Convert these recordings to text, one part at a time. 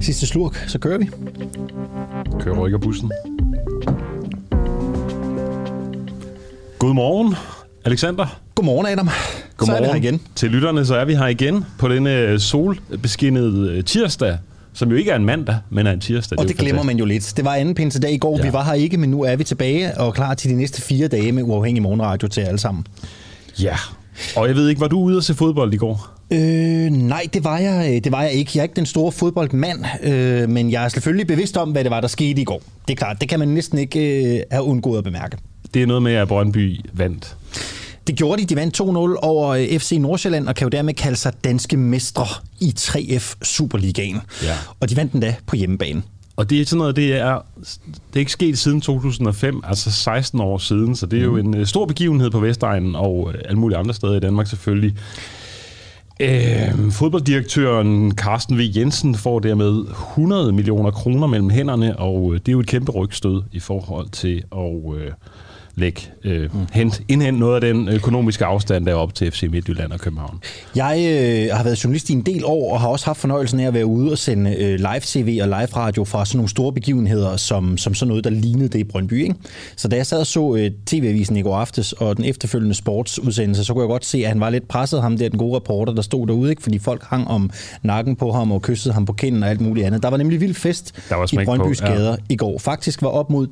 Sidste slurk, så kører vi. Kører rykker bussen. Godmorgen, Alexander. Godmorgen, Adam. Så er vi her igen. Til lytterne, så er vi her igen på denne solbeskinnede tirsdag, som jo ikke er en mandag, men er en tirsdag. Og det jo glemmer man jo lidt. Det var anden pinsedag i går. Ja. Vi var her ikke, men nu er vi tilbage og klar til de næste fire dage med uafhængig morgenradio til alle sammen. Ja. Og jeg ved ikke, var du ude at se fodbold i går? Øh, nej, det var, jeg, øh, det var jeg ikke. Jeg er ikke den store fodboldmand, øh, men jeg er selvfølgelig bevidst om, hvad det var, der skete i går. Det er klart, det kan man næsten ikke øh, have undgået at bemærke. Det er noget med, at Brøndby vandt. Det gjorde de. De vandt 2-0 over øh, FC Nordsjælland og kan jo dermed kalde sig danske mestre i 3F Superligaen. Ja. Og de vandt den da på hjemmebane. Og det er sådan noget, det er, det er ikke sket siden 2005, altså 16 år siden, så det er jo en øh, stor begivenhed på Vestegnen og øh, alle mulige andre steder i Danmark selvfølgelig. Øh, fodbolddirektøren Carsten V. Jensen får dermed 100 millioner kroner mellem hænderne, og det er jo et kæmpe rygstød i forhold til at øh, lægge, øh, hent, indhente noget af den økonomiske afstand, der er op til FC Midtjylland og København. Jeg øh, har været journalist i en del år, og har også haft fornøjelsen af at være ude og sende øh, live-tv og live-radio fra sådan nogle store begivenheder, som, som sådan noget, der lignede det i Brøndby. Ikke? Så da jeg sad og så øh, tv-avisen i går aftes, og den efterfølgende sportsudsendelse, så kunne jeg godt se, at han var lidt presset, ham der, den gode reporter, der stod derude, ikke? fordi folk hang om nakken på ham og kyssede ham på kinden og alt muligt andet. Der var nemlig vild fest Der var i smæk på, Brøndbys ja. gader i går. Faktisk var op mod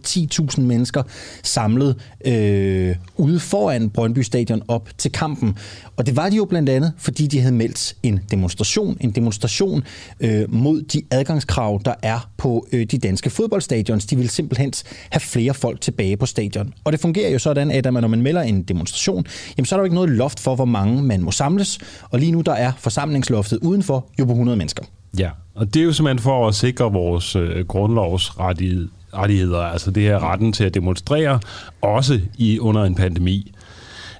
10.000 mennesker samlet øh, ude foran Brøndby Stadion op til kampen. Og det var de jo blandt andet, fordi de havde meldt en demonstration, en demonstration øh, mod de adgangskrav, der er på øh, de danske fodboldstadions. De vil simpelthen have flere folk tilbage på stadion. Og det fungerer jo sådan, at når man melder en demonstration, jamen, så er der jo ikke noget loft for, hvor mange man må samles. Og lige nu der er forsamlingsloftet udenfor jo på 100 mennesker. Ja, og det er jo simpelthen for at sikre vores øh, grundlovsrettighed- rettigheder, altså det her retten til at demonstrere, også i under en pandemi.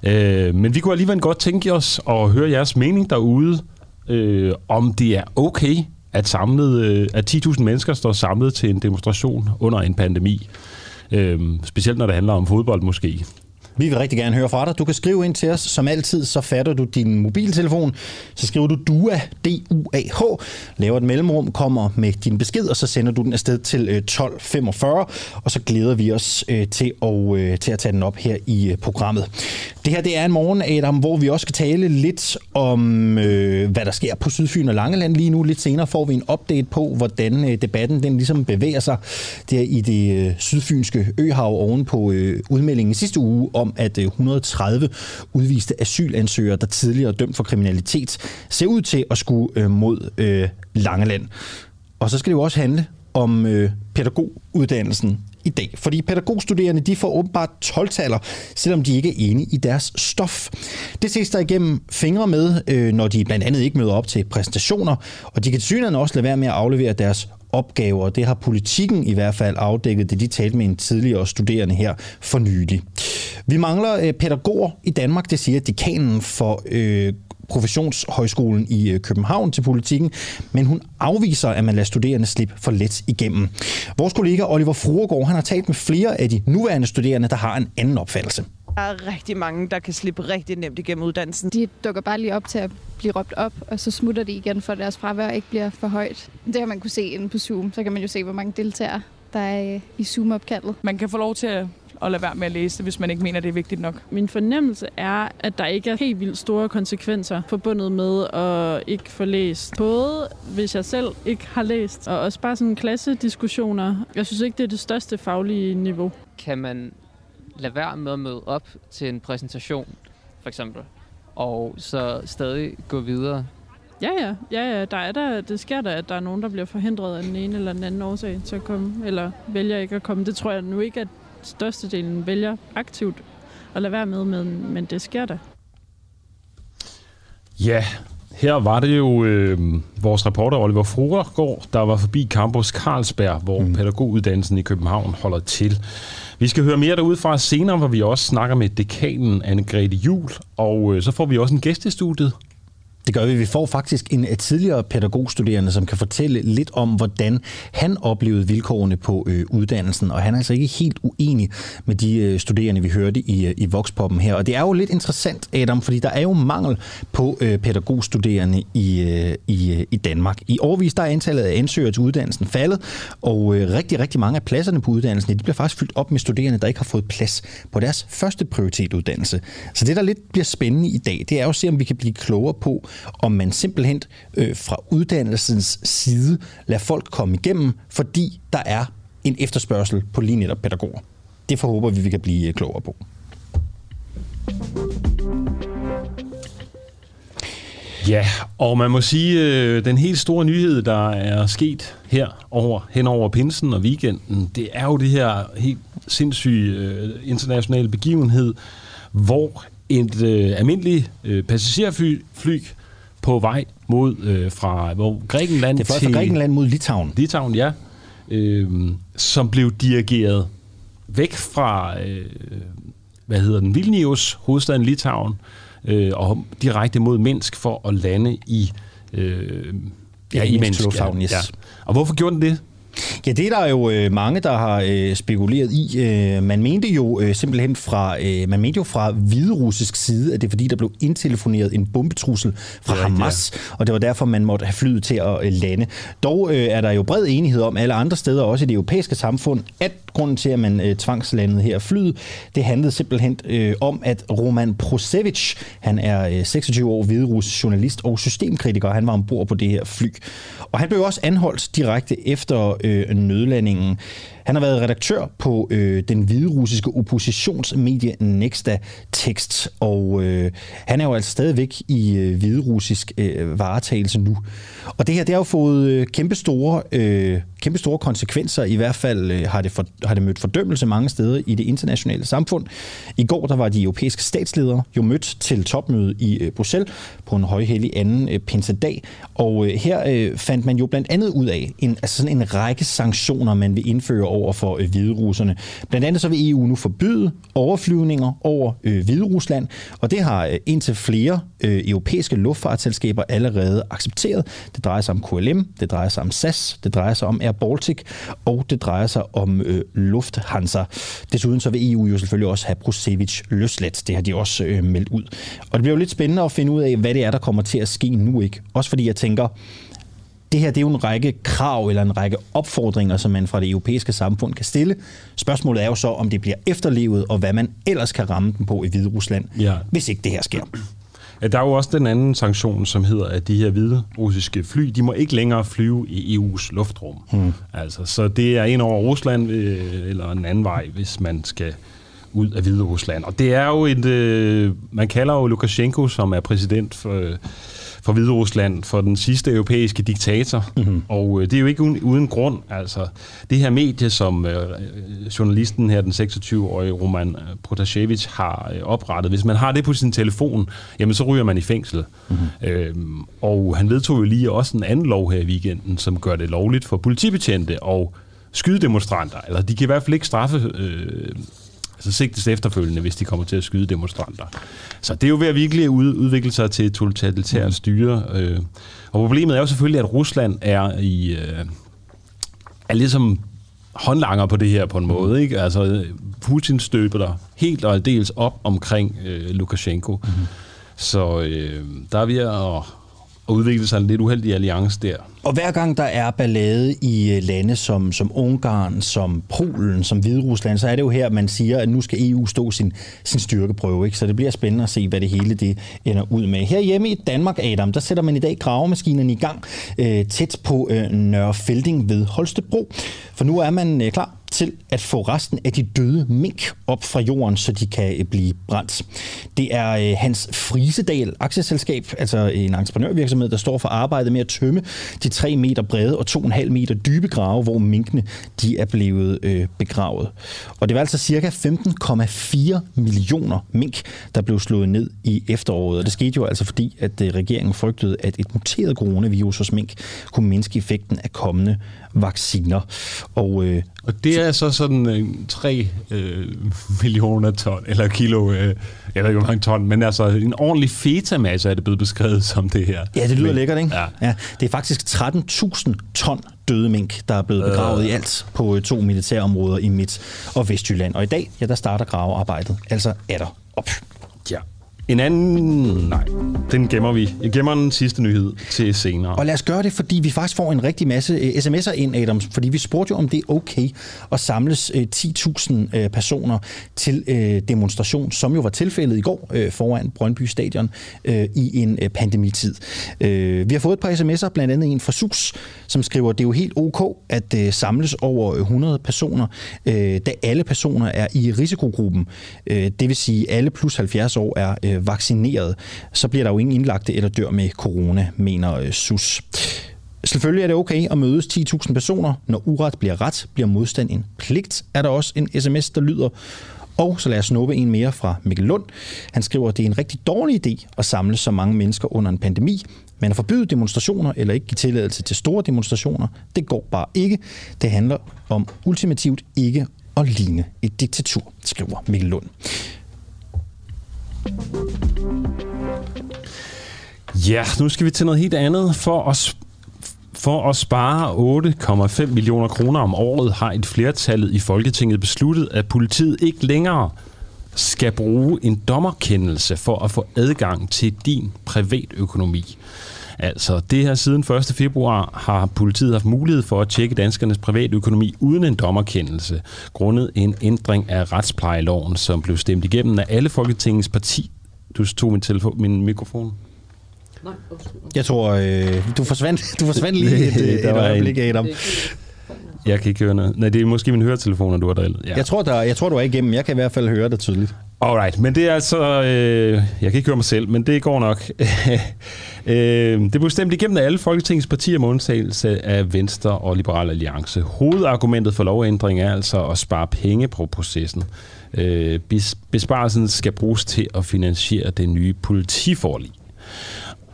Øh, men vi kunne alligevel godt tænke os at høre jeres mening derude, øh, om det er okay, at, samlet, øh, at 10.000 mennesker står samlet til en demonstration under en pandemi. Øh, specielt når det handler om fodbold måske. Vi vil rigtig gerne høre fra dig. Du kan skrive ind til os. Som altid, så fatter du din mobiltelefon. Så skriver du DUA, D-U-A-H, laver et mellemrum, kommer med din besked, og så sender du den afsted til øh, 12.45, og så glæder vi os øh, til, at, øh, til at tage den op her i programmet. Det her det er en morgen, Adam, hvor vi også skal tale lidt om, øh, hvad der sker på Sydfyn og Langeland lige nu. Lidt senere får vi en update på, hvordan øh, debatten den ligesom bevæger sig der i det øh, sydfynske øhav oven på øh, udmeldingen sidste uge om, at øh, 130 udviste asylansøgere, der tidligere er dømt for kriminalitet, ser ud til at skulle øh, mod øh, Langeland. Og så skal det jo også handle om øh, pædagoguddannelsen i dag. Fordi pædagogstuderende de får åbenbart 12-taller, selvom de ikke er enige i deres stof. Det ses der igennem fingre med, øh, når de blandt andet ikke møder op til præsentationer, og de kan tilsyneladende også lade være med at aflevere deres opgaver. Det har politikken i hvert fald afdækket, det de talte med en tidligere studerende her for nylig. Vi mangler øh, pædagoger i Danmark, det siger dekanen for øh, Professionshøjskolen i øh, København til politikken, men hun afviser, at man lader studerende slippe for let igennem. Vores kollega Oliver Fruergaard, han har talt med flere af de nuværende studerende, der har en anden opfattelse. Der er rigtig mange, der kan slippe rigtig nemt igennem uddannelsen. De dukker bare lige op til at blive råbt op, og så smutter de igen, for at deres fravær ikke bliver for højt. Det har man kunne se inde på Zoom. Så kan man jo se, hvor mange deltagere der er øh, i Zoom-opkaldet. Man kan få lov til at, at lade være med at læse det, hvis man ikke mener, det er vigtigt nok. Min fornemmelse er, at der ikke er helt vildt store konsekvenser forbundet med at ikke få læst. Både hvis jeg selv ikke har læst, og også bare sådan klassediskussioner. Jeg synes ikke, det er det største faglige niveau. kan man lade være med at møde op til en præsentation, for eksempel, og så stadig gå videre. Ja, ja, ja, ja der er der, det sker der, at der er nogen, der bliver forhindret af den ene eller den anden årsag til at komme, eller vælger ikke at komme. Det tror jeg nu ikke, at størstedelen vælger aktivt at lade være med, men, men det sker der. Ja, her var det jo øh, vores reporter Oliver Fruergaard, der var forbi Campus Carlsberg, hvor mm. pædagoguddannelsen i København holder til. Vi skal høre mere derude fra senere, hvor vi også snakker med dekanen Anne-Grethe Jul, og øh, så får vi også en gæst i studiet. Det gør vi. Vi får faktisk en tidligere pædagogstuderende, som kan fortælle lidt om, hvordan han oplevede vilkårene på øh, uddannelsen. Og han er altså ikke helt uenig med de øh, studerende, vi hørte i, øh, i Voxpoppen her. Og det er jo lidt interessant, Adam, fordi der er jo mangel på øh, pædagogstuderende i, øh, i, øh, i Danmark. I årvis der er antallet af ansøgere til uddannelsen faldet, og øh, rigtig, rigtig mange af pladserne på uddannelsen, de bliver faktisk fyldt op med studerende, der ikke har fået plads på deres første prioritetuddannelse. Så det, der lidt bliver spændende i dag, det er jo at se, om vi kan blive klogere på, om man simpelthen øh, fra uddannelsens side lader folk komme igennem, fordi der er en efterspørgsel på lige netop pædagoger. Det forhåber vi, vi kan blive øh, klogere på. Ja, og man må sige, øh, den helt store nyhed, der er sket her over, hen over pinsen og weekenden, det er jo det her helt sindssyge øh, internationale begivenhed, hvor et øh, almindeligt øh, passagerfly fly på vej mod øh, fra hvor Grækenland Det til fra Grækenland mod Litauen. Litauen, ja, øh, som blev dirigeret væk fra, øh, hvad hedder den, Vilnius, hovedstaden Litauen, øh, og direkte mod Minsk for at lande i, øh, Ja, i Minsk lufthavn, yes. ja. Og hvorfor gjorde den det? Ja, det er der jo øh, mange, der har øh, spekuleret i. Øh, man mente jo øh, simpelthen fra, øh, man mente jo fra hviderussisk side, at det er fordi, der blev indtelefoneret en bombetrussel fra rigtigt, Hamas, og det var derfor, man måtte have flyet til at øh, lande. Dog øh, er der jo bred enighed om alle andre steder, også i det europæiske samfund, at grunden til, at man øh, tvangslandede her flyet, det handlede simpelthen øh, om, at Roman Prosevic, han er øh, 26 år hviderussisk journalist og systemkritiker, han var ombord på det her fly. Og han blev også anholdt direkte efter øh, nødlandingen. Han har været redaktør på øh, den hviderussiske oppositionsmedie Nexta Tekst, og øh, han er jo altså stadigvæk i øh, hviderussisk øh, varetagelse nu. Og det her, det har jo fået øh, kæmpe, store, øh, kæmpe store konsekvenser. I hvert fald øh, har, det for, har det mødt fordømmelse mange steder i det internationale samfund. I går der var de europæiske statsledere jo mødt til topmøde i øh, Bruxelles på en højhellig anden øh, pinsedag. Og øh, her øh, fandt man jo blandt andet ud af en, altså sådan en række sanktioner, man vil indføre over for øh, hviderusserne. Blandt andet så vil EU nu forbyde overflyvninger over øh, Hviderusland, og det har øh, indtil flere øh, europæiske luftfartsselskaber allerede accepteret. Det drejer sig om KLM, det drejer sig om SAS, det drejer sig om Air Baltic, og det drejer sig om øh, Lufthansa. Desuden så vil EU jo selvfølgelig også have Brusevic løsladt. Det har de også øh, meldt ud. Og det bliver jo lidt spændende at finde ud af, hvad det er, der kommer til at ske nu. ikke. Også fordi jeg tænker, det her det er jo en række krav eller en række opfordringer, som man fra det europæiske samfund kan stille. Spørgsmålet er jo så, om det bliver efterlevet, og hvad man ellers kan ramme den på i Hvide Rusland, Ja. hvis ikke det her sker. Ja, der er jo også den anden sanktion, som hedder, at de her hvide russiske fly, de må ikke længere flyve i EU's luftrum. Hmm. Altså, så det er ind over Rusland, øh, eller en anden vej, hvis man skal ud af Hvide Rusland. Og det er jo et, øh, man kalder jo Lukashenko, som er præsident for, for Hvide Rusland, for den sidste europæiske diktator. Mm-hmm. Og øh, det er jo ikke uden, uden grund. Altså, det her medie, som øh, journalisten her, den 26-årige Roman Protasevich, har øh, oprettet, hvis man har det på sin telefon, jamen så ryger man i fængsel. Mm-hmm. Øhm, og han vedtog jo lige også en anden lov her i weekenden, som gør det lovligt for politibetjente og skyde demonstranter. Eller de kan i hvert fald ikke straffe øh, altså sigtes efterfølgende, hvis de kommer til at skyde demonstranter. Så det er jo ved at virkelig ud, udvikle sig til et totalitært mm. styre. Øh. Og problemet er jo selvfølgelig, at Rusland er i øh, er ligesom håndlanger på det her på en måde. Ikke? Altså, Putin støber der helt og aldeles op omkring øh, Lukashenko. Mm. Så øh, der er ved at, og udvikle sig en lidt uheldig alliance der. Og hver gang der er ballade i øh, lande som, som Ungarn, som Polen, som Hviderusland, så er det jo her, man siger, at nu skal EU stå sin, sin styrkeprøve. Ikke? Så det bliver spændende at se, hvad det hele det ender ud med. Her hjemme i Danmark, Adam, der sætter man i dag gravemaskinerne i gang øh, tæt på øh, Nørre Felding ved Holstebro. For nu er man øh, klar til at få resten af de døde mink op fra jorden, så de kan øh, blive brændt. Det er øh, Hans Frisedal aktieselskab, altså en entreprenørvirksomhed, der står for arbejdet med at tømme de 3 meter brede og 2,5 meter dybe grave, hvor minkene de er blevet øh, begravet. Og det var altså cirka 15,4 millioner mink, der blev slået ned i efteråret. Og det skete jo altså fordi, at øh, regeringen frygtede, at et muteret coronavirus hos mink kunne mindske effekten af kommende vacciner. Og øh, og det er så sådan øh, 3 øh, millioner ton, eller kilo, øh, jeg ved ikke, hvor mange ton, men altså en ordentlig fetamasse er det blevet beskrevet som det her. Ja, det lyder men, lækkert, ikke? Ja. ja. Det er faktisk 13.000 ton døde mink, der er blevet begravet øh. i alt på øh, to militærområder i Midt- og Vestjylland. Og i dag, ja, der starter gravearbejdet, altså er der op. Ja. En anden... Nej, den gemmer vi. Jeg gemmer den sidste nyhed til senere. Og lad os gøre det, fordi vi faktisk får en rigtig masse øh, sms'er ind, Adam. Fordi vi spurgte jo, om det er okay at samles øh, 10.000 øh, personer til demonstration, som jo var tilfældet i går foran Brøndby Stadion i en pandemitid. Vi har fået et par sms'er, blandt andet en fra SUS, som skriver, at det er jo helt ok at samles over 100 personer, da alle personer er i risikogruppen. Det vil sige, at alle plus 70 år er øh, vaccineret. Så bliver der jo ingen indlagte eller dør med corona, mener øh, SUS. Selvfølgelig er det okay at mødes 10.000 personer. Når uret bliver ret, bliver modstand en pligt, er der også en sms, der lyder. Og så lad os snuppe en mere fra Mikkel Lund. Han skriver, at det er en rigtig dårlig idé at samle så mange mennesker under en pandemi, men at forbyde demonstrationer eller ikke give tilladelse til store demonstrationer, det går bare ikke. Det handler om ultimativt ikke at ligne et diktatur, skriver Mikkel Lund. Ja, nu skal vi til noget helt andet. For at, for at spare 8,5 millioner kroner om året har et flertallet i Folketinget besluttet, at politiet ikke længere skal bruge en dommerkendelse for at få adgang til din privatøkonomi. Altså, det her siden 1. februar har politiet haft mulighed for at tjekke danskernes privatøkonomi uden en dommerkendelse, grundet en ændring af retsplejeloven, som blev stemt igennem af alle Folketingets parti. Du tog min, telefon, min mikrofon. Jeg tror, øh, du, forsvandt, du forsvandt lige et, et Der var en- øjeblik, Adam. Jeg kan ikke høre noget. Nej, det er måske min høretelefoner, du har drillet. Ja. Jeg tror, der, jeg tror, du er igennem. Jeg kan i hvert fald høre det tydeligt. Alright, men det er altså... Øh, jeg kan ikke høre mig selv, men det går nok. øh, det blev stemt igennem af alle Folketingets partier med undtagelse af Venstre og Liberal Alliance. Hovedargumentet for lovændringen er altså at spare penge på processen. Øh, besparelsen skal bruges til at finansiere det nye politiforlig.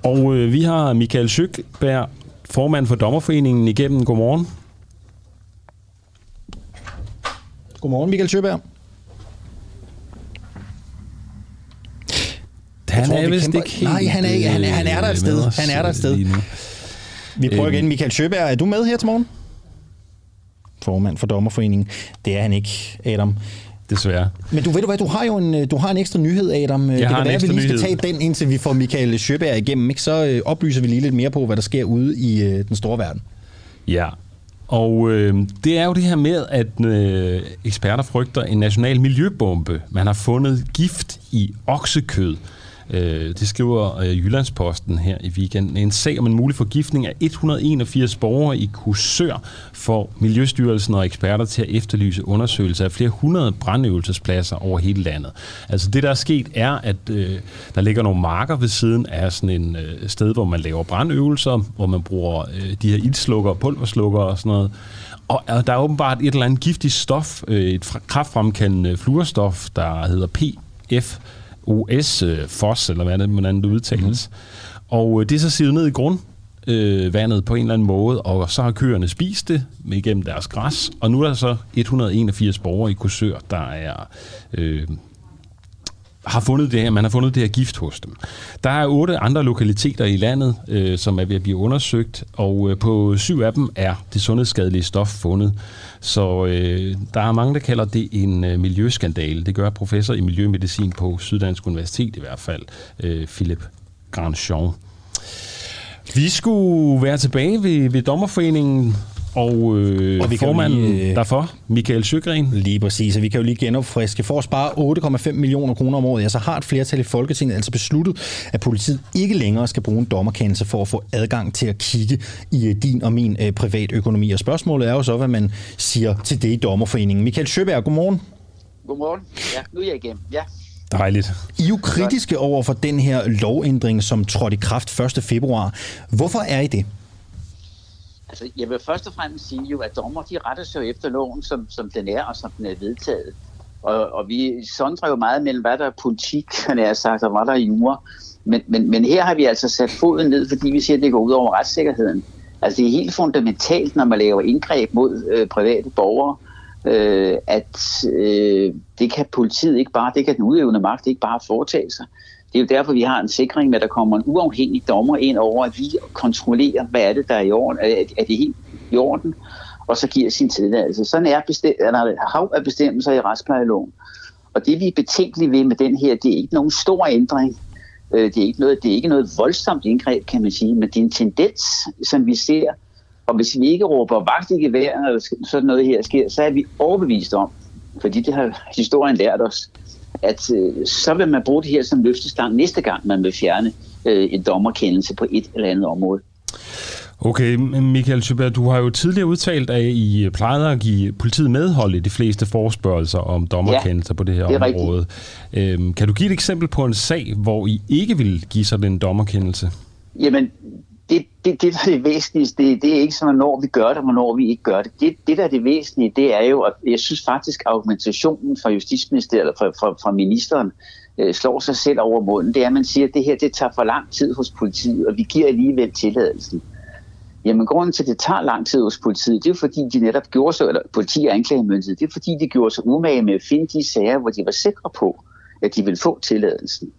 Og øh, vi har Michael Schøkberg, formand for Dommerforeningen igennem. Godmorgen. Godmorgen, Michael Sjøberg. Han tror, er vi vist kæmper- ikke helt... Nej, han er ikke. Han er- han er der et øh, sted. Han er der et øh, sted. Vi prøver Øhm. igen. Michael Sjøberg, er du med her til morgen? Formand for Dommerforeningen. Det er han ikke, Adam. Desværre. Men du ved du hvad, du har jo en, øh, du har en ekstra nyhed, Adam. det har kan være, at vi lige skal nyhed. tage den, indtil vi får Michael Sjøberg igennem. Ikke? Så øh, oplyser vi lige lidt mere på, hvad der sker ude i øh, den store verden. Ja, og øh, det er jo det her med, at øh, eksperter frygter en national miljøbombe. Man har fundet gift i oksekød. Øh, det skriver øh, Jyllandsposten her i weekenden. En sag om en mulig forgiftning af 181 borgere i Kursør får Miljøstyrelsen og eksperter til at efterlyse undersøgelser af flere hundrede brandøvelsespladser over hele landet. Altså det, der er sket, er, at øh, der ligger nogle marker ved siden af sådan en øh, sted, hvor man laver brandøvelser, hvor man bruger øh, de her ildslukker, pulverslukker og sådan noget. Og der er åbenbart et eller andet giftigt stof, øh, et kraftfremkaldende fluorstof, der hedder PF, OS, øh, FOS, eller hvad det, hvordan det udtales. Mm. Og øh, det er så sivet ned i grund, øh, vandet på en eller anden måde, og så har køerne spist det med igennem deres græs, og nu er der så 181 borgere i Kursør, der er øh, har fundet det her, man har fundet det her gift hos dem. Der er otte andre lokaliteter i landet, øh, som er ved at blive undersøgt, og øh, på syv af dem er det sundhedsskadelige stof fundet. Så øh, der er mange, der kalder det en øh, miljøskandale. Det gør professor i miljømedicin på Syddansk Universitet i hvert fald, øh, Philip Grandjean. Vi skulle være tilbage ved, ved Dommerforeningen, og, øh, Og vi formanden lige, øh, derfor, Michael Søgren, Lige præcis, og vi kan jo lige genopfriske. For at spare 8,5 millioner kroner om året, ja, så har et flertal i Folketinget altså besluttet, at politiet ikke længere skal bruge en dommerkendelse for at få adgang til at kigge i øh, din og min øh, privatøkonomi. Og spørgsmålet er jo så, hvad man siger til det i Dommerforeningen. Michael Søberg, godmorgen. Godmorgen. Ja, nu er jeg igennem. Ja. dejligt. I er jo kritiske over for den her lovændring, som trådte i kraft 1. februar. Hvorfor er I det? Altså, jeg vil først og fremmest sige jo, at dommer, de retter sig jo efter loven, som, som den er, og som den er vedtaget. Og, og vi sondrer jo meget mellem, hvad der er politik, han er sagt, og hvad der er jura. Men, men, men her har vi altså sat foden ned, fordi vi siger, at det går ud over retssikkerheden. Altså, det er helt fundamentalt, når man laver indgreb mod øh, private borgere, øh, at øh, det kan politiet ikke bare, det kan den udøvende magt ikke bare foretage sig. Det er jo derfor, vi har en sikring med, at der kommer en uafhængig dommer ind over, at vi kontrollerer, hvad er det, der er i orden, er, det helt i orden, og så giver sin tilladelse. Sådan er, bestem- er der hav af bestemmelser i retsplejeloven. Og det vi er betænkelige ved med den her, det er ikke nogen stor ændring. Øh, det er ikke noget, det er ikke noget voldsomt indgreb, kan man sige, men det er en tendens, som vi ser. Og hvis vi ikke råber vagt i gevær, når sådan noget her sker, så er vi overbevist om, fordi det har historien lært os, at øh, så vil man bruge det her som løftestang næste gang, man vil fjerne øh, en dommerkendelse på et eller andet område. Okay, Michael Schubert, du har jo tidligere udtalt, at I plejede at give politiet medhold i de fleste forspørgelser om dommerkendelser ja, på det her det område. Rigtigt. Øhm, kan du give et eksempel på en sag, hvor I ikke vil give sådan en dommerkendelse? Jamen, det, det, det der er det væsentligste, det, det er ikke så, hvornår vi gør det, og hvornår vi ikke gør det. det. Det, der er det væsentlige, det er jo, at jeg synes faktisk, at argumentationen fra Justitsministeriet, eller fra, fra, fra ministeren, øh, slår sig selv over munden. Det er, at man siger, at det her det tager for lang tid hos politiet, og vi giver alligevel tilladelsen. Jamen grunden til, at det tager lang tid hos politiet, det er fordi, de netop gjorde sig, eller politi og anklagemyndighed, det er fordi, de gjorde sig umage med at finde de sager, hvor de var sikre på, at de ville få tilladelsen.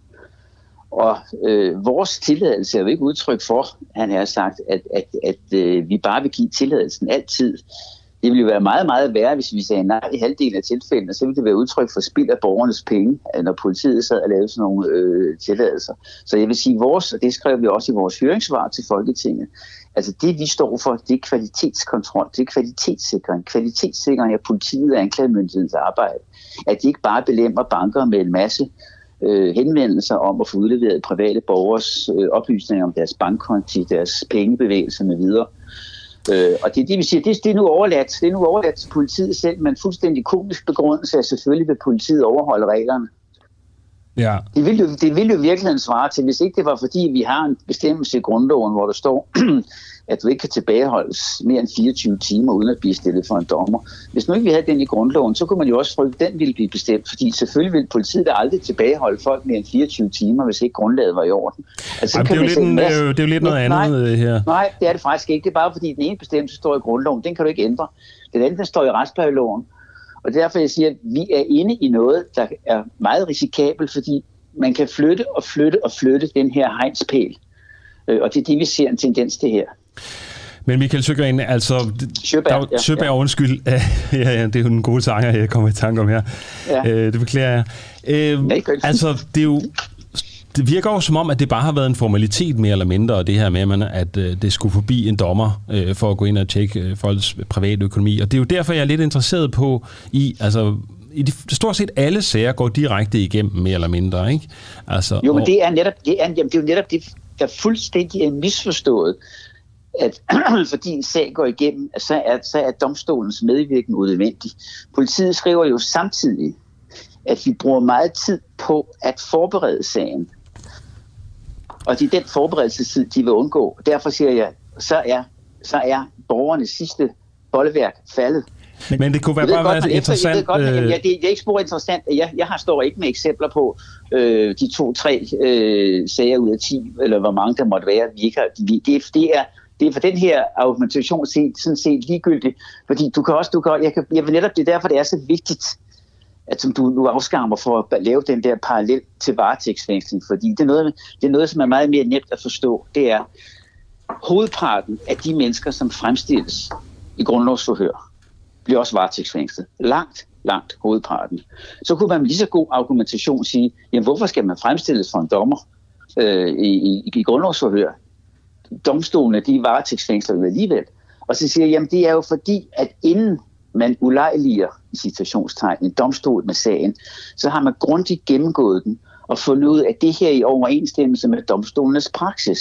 Og øh, vores tilladelse er jo ikke udtryk for, han har sagt, at, at, at øh, vi bare vil give tilladelsen altid. Det ville jo være meget, meget værre, hvis vi sagde nej i halvdelen af tilfældene, så ville det være udtryk for spild af borgernes penge, øh, når politiet sad og lavede sådan nogle øh, tilladelser. Så jeg vil sige, vores, og det skrev vi også i vores høringssvar til Folketinget, altså det vi står for, det er kvalitetskontrol, det er kvalitetssikring, kvalitetssikring af politiet og anklagemyndighedens arbejde. At de ikke bare belemmer banker med en masse øh, henvendelser om at få udleveret private borgers øh, oplysninger om deres bankkonti, deres pengebevægelser med videre. Øh, og det er det, vi siger, det, det er nu overladt. Det er nu overladt til politiet selv, men fuldstændig komisk begrundelse, er selvfølgelig at politiet overholder reglerne. Ja. Det vil, jo, det vil jo virkelig svare til, hvis ikke det var fordi, vi har en bestemmelse i grundloven, hvor der står, at du ikke kan tilbageholdes mere end 24 timer, uden at blive stillet for en dommer. Hvis nu ikke vi havde den i grundloven, så kunne man jo også frygte, at den ville blive bestemt, fordi selvfølgelig ville politiet aldrig tilbageholde folk mere end 24 timer, hvis ikke grundlaget var i orden. Altså, Jamen, det, er jo lidt en, masse... det er jo lidt noget andet nej, øh, her. Nej, det er det faktisk ikke. Det er bare fordi, den ene bestemmelse står i grundloven. Den kan du ikke ændre. Den anden, der står i retsplejeloven. Og derfor jeg siger, at vi er inde i noget, der er meget risikabelt, fordi man kan flytte og flytte og flytte den her hegnspæl. Øh, og det er det, vi ser en tendens til her. Men Michael Søgren, altså... Søberg, der, ja, Søberg, ja. undskyld. ja, ja, det er jo en god sanger, jeg kommer i tanke om her. Ja. Øh, det beklager jeg. Øh, altså, det er jo... Det virker jo som om, at det bare har været en formalitet mere eller mindre, det her med, at øh, det skulle forbi en dommer øh, for at gå ind og tjekke øh, folks private økonomi. Og det er jo derfor, jeg er lidt interesseret på, i, altså, i de, stort set alle sager går direkte igennem, mere eller mindre, ikke? Altså, jo, men og... det er netop, det er, jamen, det er jo netop det, der fuldstændig er misforstået at fordi en sag går igennem, så er, så er domstolens medvirken udvendig. Politiet skriver jo samtidig, at vi bruger meget tid på at forberede sagen. Og det er den forberedelsestid, de vil undgå. Derfor siger jeg, så er, så er borgernes sidste boldeværk faldet. Men, Men det kunne være bare godt, være interessant... Jeg ved godt, øh... ja, det, det er ikke spor interessant. Jeg, jeg har står ikke med eksempler på øh, de to-tre øh, sager ud af 10, eller hvor mange der måtte være. Vi ikke har, vi, det, det er det er for den her argumentation set, sådan set ligegyldigt, fordi du kan også, du kan, jeg, kan, jeg vil netop, det er derfor, det er så vigtigt, at som du nu afskammer for at lave den der parallel til varetægtsfængsling, fordi det er, noget, det er noget, som er meget mere nemt at forstå. Det er hovedparten af de mennesker, som fremstilles i grundlovsforhør, bliver også varetægtsfængslet. Langt, langt hovedparten. Så kunne man med lige så god argumentation sige, jamen hvorfor skal man fremstilles for en dommer øh, i, i, i grundlovsforhør? domstolene, de varetægtsfængsler jo alligevel. Og så siger jeg, jamen det er jo fordi, at inden man ulejliger i citationstegn en domstol med sagen, så har man grundigt gennemgået den og fundet ud af, at det her i overensstemmelse med domstolenes praksis.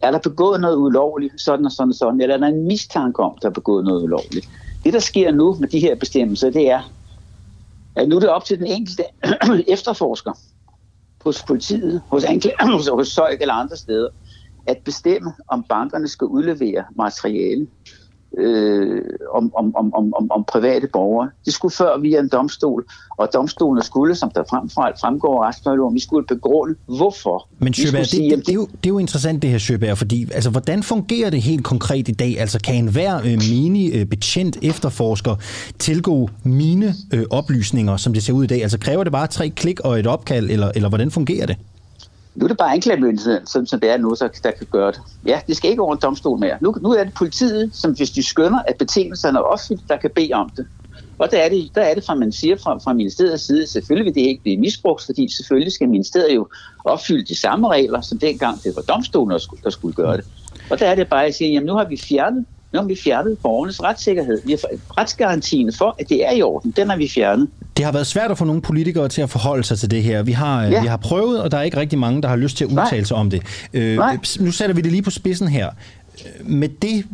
Er der begået noget ulovligt, sådan og sådan og sådan, eller er der en mistanke om, der er begået noget ulovligt? Det, der sker nu med de her bestemmelser, det er, at nu er det op til den enkelte efterforsker hos politiet, hos anklager, hos, hos Søjk eller andre steder, at bestemme, om bankerne skal udlevere materiale øh, om, om, om, om, om, om private borgere. Det skulle før via en domstol, og domstolen skulle, som der frem, fremgår af vi skulle begrunde, hvorfor. Men Sjøberg, det, sige, det, det, er jo, det er jo interessant det her, Sjøberg, fordi altså, hvordan fungerer det helt konkret i dag? Altså kan enhver øh, mini-betjent øh, efterforsker tilgå mine øh, oplysninger, som det ser ud i dag? Altså kræver det bare tre klik og et opkald, eller, eller hvordan fungerer det? Nu er det bare anklagemyndigheden, som, som det er nu, så, der kan gøre det. Ja, det skal ikke over en domstol mere. Nu, nu er det politiet, som hvis de skønner, at betingelserne er opfyldt, der kan bede om det. Og der er det, der er det fra, man siger fra, fra ministeriets side, selvfølgelig vil det ikke blive misbrugt, fordi selvfølgelig skal ministeriet jo opfylde de samme regler, som dengang det var domstolen, der skulle, der skulle gøre det. Og der er det bare at sige, jamen nu har vi fjernet har vi fjernet borgernes retssikkerhed. Vi har retsgarantien for, at det er i orden. Den har vi fjernet. Det har været svært at få nogle politikere til at forholde sig til det her. Vi har, ja. vi har prøvet, og der er ikke rigtig mange, der har lyst til at udtale sig om det. Øh, nu sætter vi det lige på spidsen her. Med det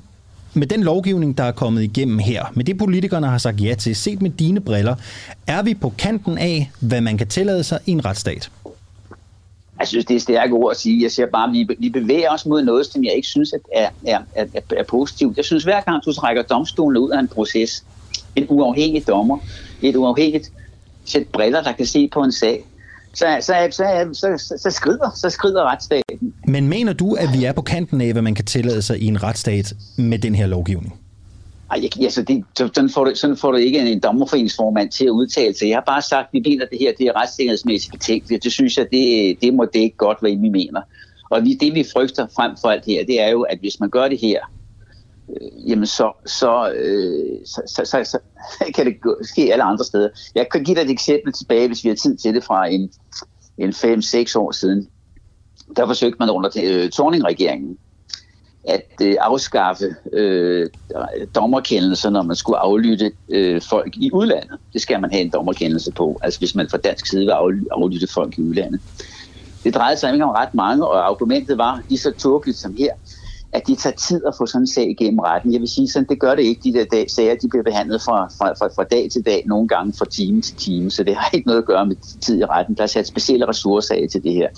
med den lovgivning, der er kommet igennem her, med det politikerne har sagt ja til, set med dine briller, er vi på kanten af, hvad man kan tillade sig i en retsstat? Jeg synes, det er stærke ord at sige. Jeg siger bare, at vi, vi bevæger os mod noget, som jeg ikke synes er, er, er, er, er positivt. Jeg synes, hver gang du trækker domstolen ud af en proces, en uafhængig dommer, et uafhængigt sæt briller, der kan se på en sag, så, så, så, så, så, så, skrider, så skrider retsstaten. Men mener du, at vi er på kanten af, hvad man kan tillade sig i en retsstat med den her lovgivning? Ej, jeg, altså det, sådan, får du, sådan får du ikke en, dommerforeningsformand til at udtale sig. Jeg har bare sagt, at vi mener, at det her det er retssikkerhedsmæssigt betænkeligt. Det synes jeg, det, det må det ikke godt, hvad vi mener. Og vi, det vi frygter frem for alt her, det er jo, at hvis man gør det her, øh, jamen så, så, øh, så, så, så, så kan det ske alle andre steder. Jeg kan give dig et eksempel tilbage, hvis vi har tid til det, fra en, en 5-6 år siden. Der forsøgte man under øh, Torning-regeringen at øh, afskaffe øh, dommerkendelser, når man skulle aflytte øh, folk i udlandet. Det skal man have en dommerkendelse på, altså hvis man fra dansk side vil aflytte folk i udlandet. Det drejede sig ikke om ret mange, og argumentet var lige så tåbeligt som her, at det tager tid at få sådan en sag igennem retten. Jeg vil sige sådan, det gør det ikke. De der dag, sager, de bliver behandlet fra, fra, fra, fra dag til dag, nogle gange fra time til time, så det har ikke noget at gøre med tid i retten. Der er sat specielle ressourcer af til det her.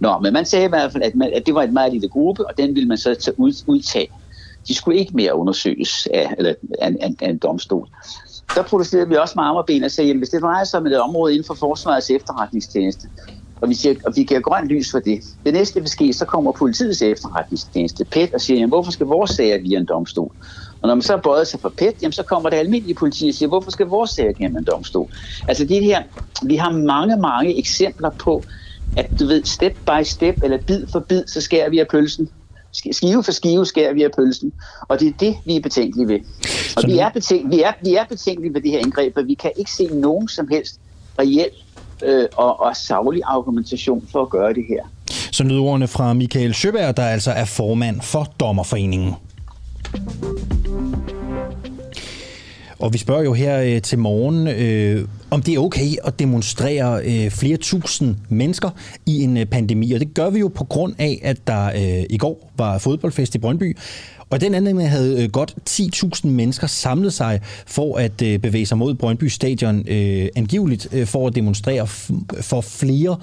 Nå, men man sagde i hvert fald, at, man, at det var en meget lille gruppe, og den ville man så tage ud, udtage. De skulle ikke mere undersøges af, eller, af, af, af en domstol. Der protesterede vi også med armerben og og sagde, at hvis det drejer sig om et område inden for forsvarets efterretningstjeneste, og vi, siger, og vi giver grønt lys for det. Det næste vil ske, så kommer politiets efterretningstjeneste, PET, og siger, jamen, hvorfor skal vores sager via en domstol? Og når man så bøjer sig for PET, jamen, så kommer det almindelige politi og siger, hvorfor skal vores sager gennem en domstol? Altså det her, vi har mange, mange eksempler på, at du ved, step by step, eller bid for bid, så skærer vi af pølsen. Skive for skive skærer vi af pølsen. Og det er det, vi er betænkelige ved. Og vi er, betænk, vi, er, vi er betænkelige ved det her indgreb, og vi kan ikke se nogen som helst reel øh, og, og savlig argumentation for at gøre det her. Så lyder ordene fra Michael Søberg, der altså er formand for Dommerforeningen. Og vi spørger jo her øh, til morgen, øh, om det er okay at demonstrere øh, flere tusind mennesker i en øh, pandemi. Og det gør vi jo på grund af, at der øh, i går var fodboldfest i Brøndby. Og den anden havde øh, godt 10.000 mennesker samlet sig for at øh, bevæge sig mod Brøndby Stadion, øh, angiveligt øh, for at demonstrere for flere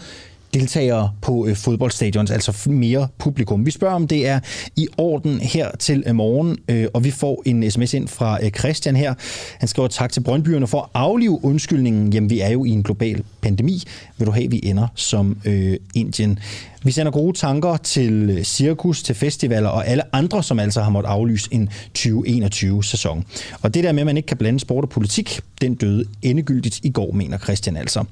deltagere på øh, fodboldstadions, altså mere publikum. Vi spørger, om det er i orden her til øh, morgen, øh, og vi får en sms ind fra øh, Christian her. Han skriver tak til Brøndbyerne for at aflive undskyldningen. Jamen, vi er jo i en global pandemi. Vil du have, vi ender som øh, Indien? Vi sender gode tanker til øh, cirkus, til festivaler og alle andre, som altså har måttet aflyse en 2021-sæson. Og det der med, at man ikke kan blande sport og politik, den døde endegyldigt i går, mener Christian altså.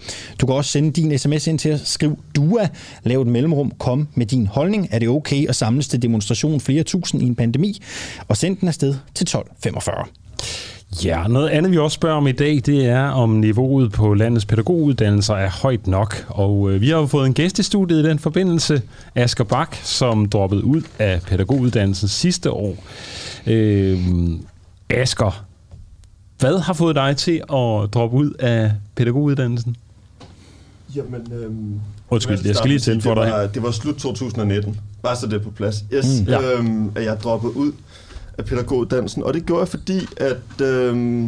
Du kan også sende din sms ind til at skrive DUA, lav et mellemrum, kom med din holdning. Er det okay at samles til demonstration flere tusind i en pandemi? Og send den afsted til 1245. Ja, noget andet vi også spørger om i dag, det er om niveauet på landets pædagoguddannelser er højt nok. Og øh, vi har jo fået en gæst i studiet i den forbindelse, Asger Bak, som droppede ud af pædagoguddannelsen sidste år. Øh, Asger, hvad har fået dig til at droppe ud af pædagoguddannelsen? Jamen, øhm, Undskyld, jeg skal lige tænde for dig. Var, det var slut 2019. Bare så det er på plads. Yes, mm. ja. øhm, jeg droppede ud af pædagoguddannelsen, og det gjorde jeg, fordi at... Øh,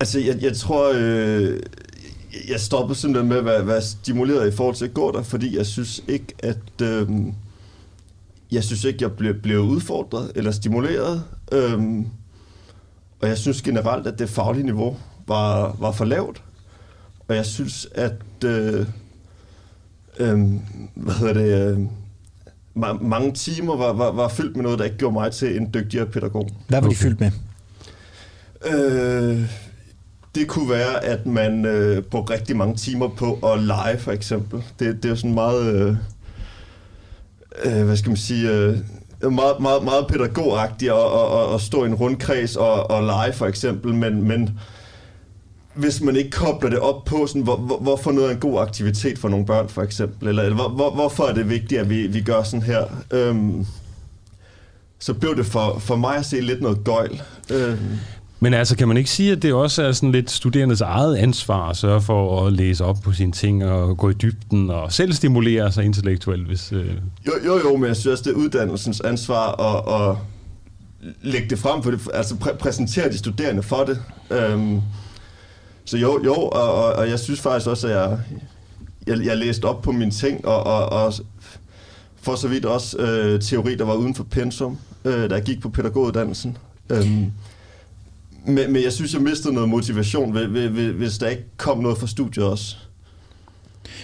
altså, jeg, jeg tror... Øh, jeg stoppede simpelthen med at være, være stimuleret i forhold til at gå der, fordi jeg synes ikke, at... Øh, jeg synes ikke, jeg blev, blev udfordret eller stimuleret. Øh, og jeg synes generelt, at det faglige niveau var, var for lavt. Og jeg synes, at... Øh, øh, hvad hedder det... Øh, ma- mange timer var, var, var fyldt med noget, der ikke gjorde mig til en dygtigere pædagog. Hvad var de fyldt med? Øh, det kunne være, at man øh, brugte rigtig mange timer på at lege, for eksempel. Det, det er jo sådan meget... Øh, øh, hvad skal man sige... Øh, meget, meget, meget pædagogagtigt at, at, at, at stå i en rundkreds og, og lege, for eksempel, men, men hvis man ikke kobler det op på, sådan, hvor, hvor, hvorfor noget er en god aktivitet for nogle børn, for eksempel, eller, eller hvor, hvor, hvorfor er det vigtigt, at vi, vi gør sådan her, øhm, så blev det for, for mig at se lidt noget gøjl. Øhm. Men altså, kan man ikke sige, at det også er sådan lidt studerendes eget ansvar at sørge for at læse op på sine ting og gå i dybden og selv stimulere sig intellektuelt? Hvis, øh... Jo, jo, jo, men jeg synes også, det er uddannelsens ansvar at, at lægge det frem for det, altså præ- præsentere de studerende for det. Øhm, så jo, jo, og, og, og jeg synes faktisk også, at jeg, jeg, jeg læste op på mine ting, og, og, og for så vidt også øh, teori, der var uden for pensum, øh, da jeg gik på pædagoguddannelsen. Øhm, men, men jeg synes, jeg mistede noget motivation, hvis der ikke kom noget fra studiet også.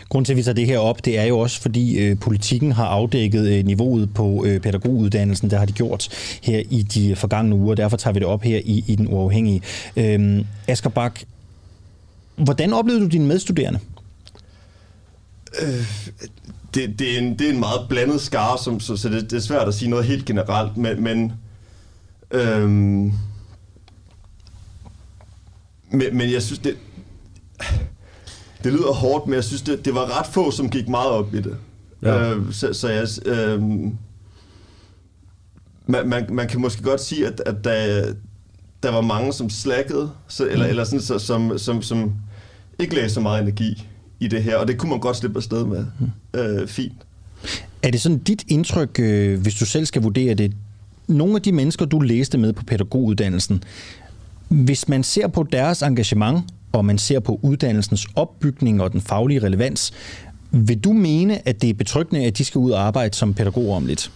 Grunden til, at vi tager det her op, det er jo også, fordi øh, politikken har afdækket øh, niveauet på øh, pædagoguddannelsen. Det har de gjort her i de forgangne uger. Derfor tager vi det op her i, i Den Uafhængige. Øh, Asger Bak, hvordan oplevede du dine medstuderende? Øh, det, det, er en, det er en meget blandet skare, som, så, så det, det er svært at sige noget helt generelt, men, men øhm, men, men jeg synes, det, det lyder hårdt, men jeg synes, det, det var ret få, som gik meget op i det. Ja. Øh, så, så jeg... Øh, man, man, man kan måske godt sige, at, at der, der var mange, som slackede, så, eller, mm. eller sådan, så, som, som, som ikke lagde så meget energi i det her, og det kunne man godt slippe afsted med. Mm. Øh, fint. Er det sådan dit indtryk, øh, hvis du selv skal vurdere det, nogle af de mennesker, du læste med på pædagoguddannelsen, hvis man ser på deres engagement, og man ser på uddannelsens opbygning og den faglige relevans, vil du mene, at det er betryggende, at de skal ud og arbejde som pædagoger om lidt?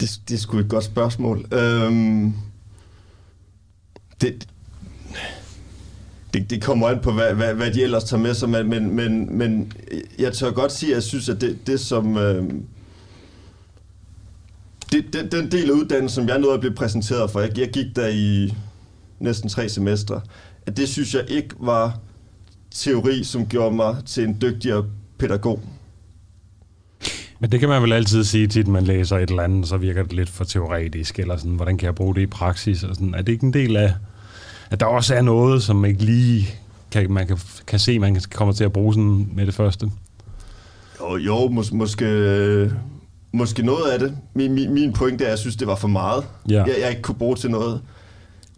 Det, det er sgu et godt spørgsmål. Øhm, det, det, det kommer an på, hvad, hvad, hvad de ellers tager med sig, men, men, men, men jeg tør godt sige, at jeg synes, at det, det som... Øhm, det, det, den del af uddannelsen, som jeg nåede at blive præsenteret for, jeg, jeg gik der i næsten tre semestre, at det synes jeg ikke var teori, som gjorde mig til en dygtigere pædagog. Men det kan man vel altid sige tit, man læser et eller andet, så virker det lidt for teoretisk, eller sådan, hvordan kan jeg bruge det i praksis? Og sådan. Er det ikke en del af, at der også er noget, som ikke lige kan, man kan, kan se, man kommer til at bruge sådan med det første? Jo, jo mås- måske, måske noget af det. Min, min, min pointe er, at jeg synes, det var for meget. Ja. Jeg, jeg ikke kunne bruge til noget.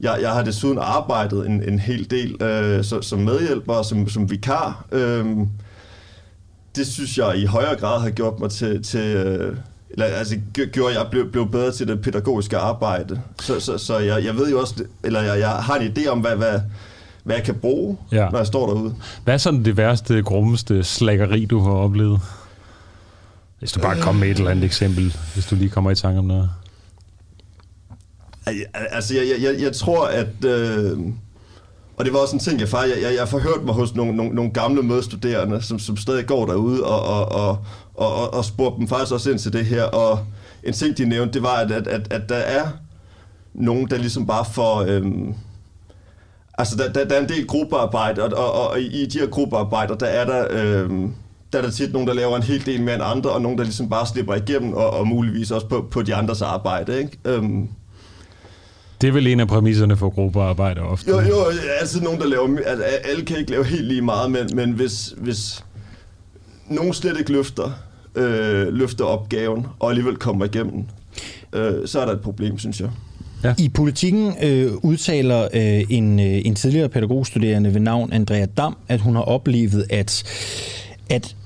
Jeg, jeg har desuden arbejdet en, en hel del øh, så, som medhjælper og som, som vikar. Øh, det synes jeg i højere grad har gjort mig til... til øh, eller, altså, gjorde jeg blev, blev bedre til det pædagogiske arbejde. Så, så, så jeg, jeg ved jo også, eller jeg, jeg har en idé om, hvad, hvad, hvad jeg kan bruge, ja. når jeg står derude. Hvad er sådan det værste, grummeste slækkeri, du har oplevet? Hvis du bare kommer med et eller andet eksempel, hvis du lige kommer i tanke om noget. Altså, jeg, jeg, jeg tror, at... Øh, og det var også en ting, jeg faktisk... Jeg, jeg, jeg forhørte mig hos nogle, nogle, nogle gamle medstuderende, som, som stadig går derude, og, og, og, og, og, og spurgte dem faktisk også ind til det her. Og en ting, de nævnte, det var, at, at, at, at der er nogen, der ligesom bare får... Øhm, altså, der, der, der er en del gruppearbejde, og, og, og i de her gruppearbejder, der er der... Øhm, der er der tit nogen, der laver en hel del mere end andre, og nogen, der ligesom bare slipper igennem, og, og muligvis også på, på de andres arbejde, ikke? Øhm, det er vel en af præmisserne for gruppearbejde ofte. Jo, jo, altså nogen, der laver... Altså, alle kan ikke lave helt lige meget, men, men hvis, hvis nogen slet ikke løfter, øh, løfter opgaven, og alligevel kommer igennem, øh, så er der et problem, synes jeg. Ja. I politikken øh, udtaler øh, en, øh, en tidligere pædagogstuderende ved navn Andrea Dam, at hun har oplevet, at, at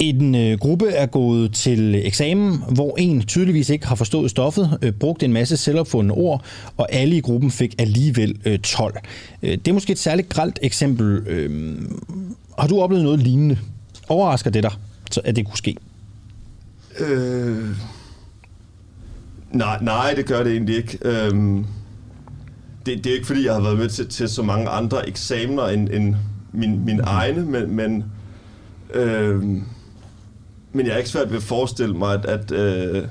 en øh, gruppe er gået til eksamen, hvor en tydeligvis ikke har forstået stoffet, øh, brugt en masse selvopfundne ord, og alle i gruppen fik alligevel øh, 12. Øh, det er måske et særligt gralt eksempel. Øh, har du oplevet noget lignende? Overrasker det dig? at det kunne ske? Øh, nej, nej, det gør det egentlig ikke. Øhm, det, det er ikke, fordi jeg har været med til, til så mange andre eksamener end, end min, min egne, men, men, øhm, men jeg er ikke svært ved at forestille mig, at, at, øh,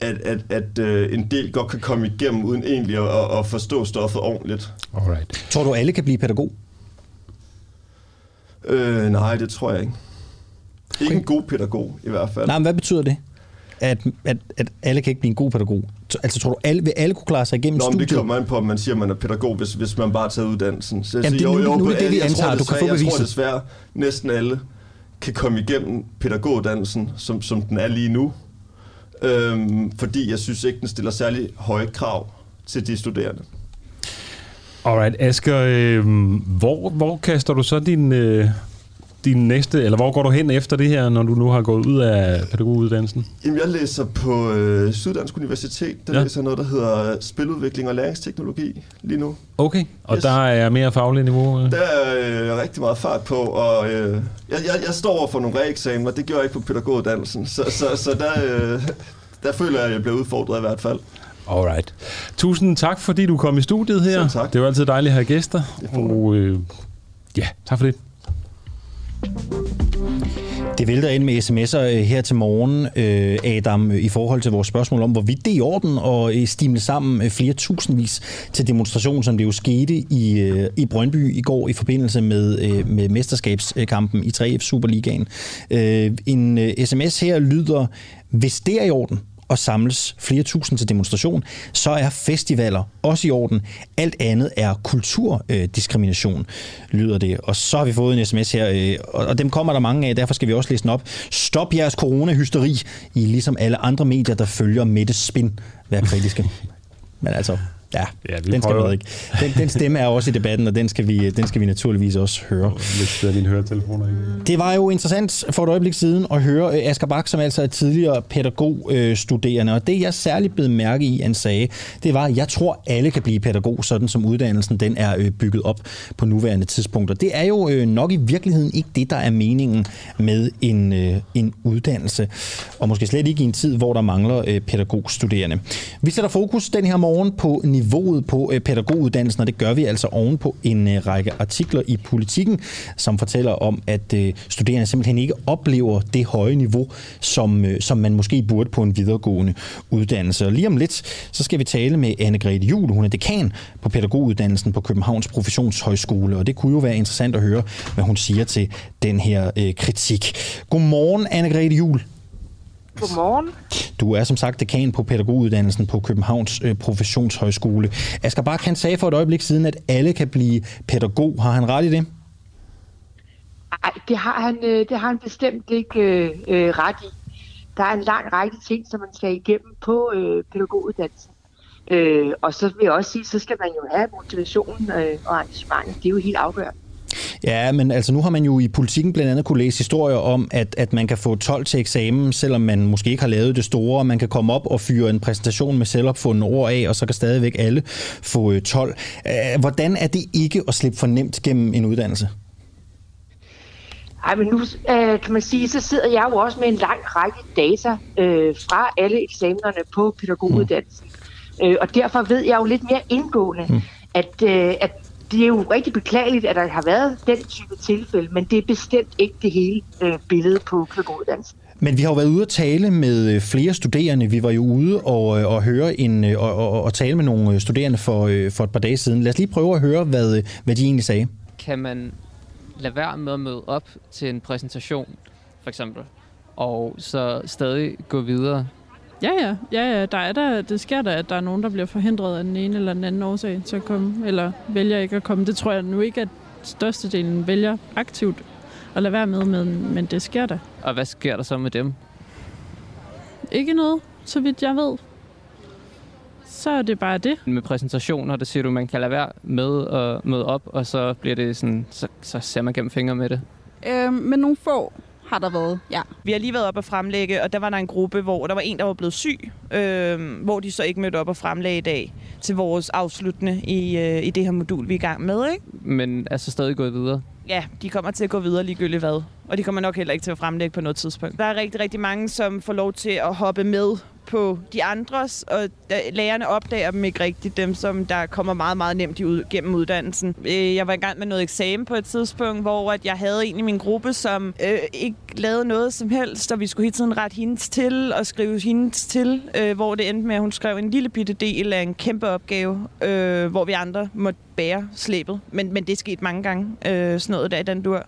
at, at, at øh, en del godt kan komme igennem uden egentlig at, at, at forstå stoffet ordentligt. Alright. Tror du, alle kan blive pædagog? Øh, nej, det tror jeg ikke. Ikke en god pædagog, i hvert fald. Nej, men hvad betyder det? At, at, at alle kan ikke blive en god pædagog? Altså, tror du, alle, vil alle kunne klare sig igennem Nå, men det studiet? kommer an på, om man siger, at man er pædagog, hvis, hvis man bare tager uddannelsen. Så jeg Jamen, siger, det er nu- nu er det på det, vi antager. Du kan få desværre- Jeg tror beviset. desværre, næsten alle kan komme igennem pædagoguddannelsen, som, som den er lige nu. Øhm, fordi jeg synes ikke, den stiller særlig høje krav til de studerende. Alright, Asger, øh, hvor, hvor kaster du så din, øh, din næste, eller hvor går du hen efter det her, når du nu har gået ud af pædagoguddannelsen? Jamen, jeg læser på øh, Syddansk Universitet. Der Ja. læser noget, der hedder spiludvikling og læringsteknologi lige nu. Okay, og Yes. der er mere fagligt niveau? øh? Der er øh, rigtig meget fart på, og øh, jeg, jeg, jeg står over for nogle reeksamener, det gjorde jeg ikke på pædagoguddannelsen, så, så, så der, øh, der føler jeg, at jeg bliver udfordret i hvert fald. Alright. Tusind tak, fordi du kom i studiet her. Selv tak. Det var altid dejligt at have gæster. Det. Og øh, ja, tak for det. Det vælter ind med sms'er øh, her til morgen, øh, Adam, i forhold til vores spørgsmål om, hvorvidt det er i orden og øh, stimle sammen flere tusindvis til demonstration, som det jo skete i, i Brøndby i går i forbindelse med, med mesterskabskampen i 3F Superligaen. En sms her lyder, hvis det er i orden, og samles flere tusind til demonstration, så er festivaler også i orden. Alt andet er kulturdiskrimination, øh, lyder det. Og så har vi fået en sms her, øh, og og dem kommer der mange af, derfor skal vi også læse den op. Stop jeres coronahysteri, I ligesom alle andre medier, der følger Mette Spin. Vær kritiske. Men altså, ja, Ja, vi den skal prøver. med ikke. Den, den stemme er også i debatten, og den skal vi, den skal vi naturligvis også høre. Lidt af mine høretelefoner. ikke? Det var jo interessant for et øjeblik siden at høre øh, Asger Bak, som altså er tidligere pædagogstuderende. Og det, jeg særligt blev mærke i, han sagde, det var, at jeg tror, alle kan blive pædagog, sådan som uddannelsen den er øh, bygget op på nuværende tidspunkt. Og det er jo øh, nok i virkeligheden ikke det, der er meningen med en, en uddannelse. Og måske slet ikke i en tid, hvor der mangler pædagogstuderende. Vi sætter fokus den her morgen på niveauet på øh, pædagoguddannelsen, og det gør vi altså oven på en øh, række artikler i Politiken, som fortæller om, at øh, studerende simpelthen ikke oplever det høje niveau, som, som man måske burde på en videregående uddannelse. Og lige om lidt, så skal vi tale med Anne-Grethe Juhl. Hun er dekan på pædagoguddannelsen på Københavns Professionshøjskole, og det kunne jo være interessant at høre, hvad hun siger til den her øh, kritik. Godmorgen, Anne-Grethe Juhl. Godmorgen. Du er som sagt dekan på pædagoguddannelsen på Københavns øh, Professionshøjskole. Asger Bak, han sagde for et øjeblik siden, at alle kan blive pædagog. Har han ret i det? Ej, det har han, øh, det har han bestemt ikke øh, øh, ret i. Der er en lang række ting, som man skal igennem på øh, pædagoguddannelsen. Øh, og så vil jeg også sige, så skal man jo have motivationen øh, og engagementet. Det er jo helt afgørende. Ja, men altså nu har man jo i politikken blandt andet kunne læse historier om, at, at man kan få 12 til eksamen, selvom man måske ikke har lavet det store. Man kan komme op og fyre en præsentation med selvopfundne ord af, og så kan stadigvæk alle få øh, 12. Øh, Hvordan er det ikke at slippe for nemt gennem en uddannelse? Ej, men nu øh, kan man sige, så sidder jeg jo også med en lang række data øh, fra alle eksamenerne på pædagoguddannelsen. Mm. Øh, og derfor ved jeg jo lidt mere indgående, mm. at, øh, at det er jo rigtig beklageligt, at der har været den type tilfælde, men det er bestemt ikke det hele øh, billede på pædagoguddannelsen. Men vi har jo været ude at tale med øh, flere studerende. Vi var jo ude og, øh, og høre en, øh, og, og, og tale med nogle studerende for, for et par dage siden. Lad os lige prøve at høre, hvad, hvad de egentlig sagde. Kan man lade være med at møde op til en præsentation, for eksempel, og så stadig gå videre? Ja, ja, ja, ja. Der er der, det sker da, at der er nogen, der bliver forhindret af den ene eller den anden årsag til at komme, eller vælger ikke at komme. Det tror jeg nu ikke, at størstedelen vælger aktivt at lade være med, men, men det sker da. Og hvad sker der så med dem? Ikke noget, så vidt jeg ved. Så er det bare det. Med præsentationer, der siger du, man kan lade være med at møde op, og så bliver det sådan, så, så ser man gennem fingre med det. Øh, men nogle få har der været, ja. Vi har lige været op og fremlægge, og der var der en gruppe, hvor der var en, der var blevet syg, øh, hvor de så ikke mødte op og fremlagde i dag til vores afsluttende i, øh, i det her modul, vi er i gang med. Ikke? Men er så stadig gået videre ja, de kommer til at gå videre ligegyldigt hvad. Og de kommer nok heller ikke til at fremlægge på noget tidspunkt. Der er rigtig, rigtig mange, som får lov til at hoppe med på de andres, og øh, lærerne opdager dem ikke rigtigt, dem som der kommer meget, meget nemt ud, gennem uddannelsen. Øh, jeg var i gang med noget eksamen på et tidspunkt, hvor at jeg havde en i min gruppe, som øh, ikke lavede noget som helst, og vi skulle hele tiden rette hendes til og skrive hendes til, øh, hvor det endte med, at hun skrev en lille bitte del af en kæmpe opgave, øh, hvor vi andre måtte bære slæbet. Men, men det skete mange gange, øh, sådan noget der i den dur.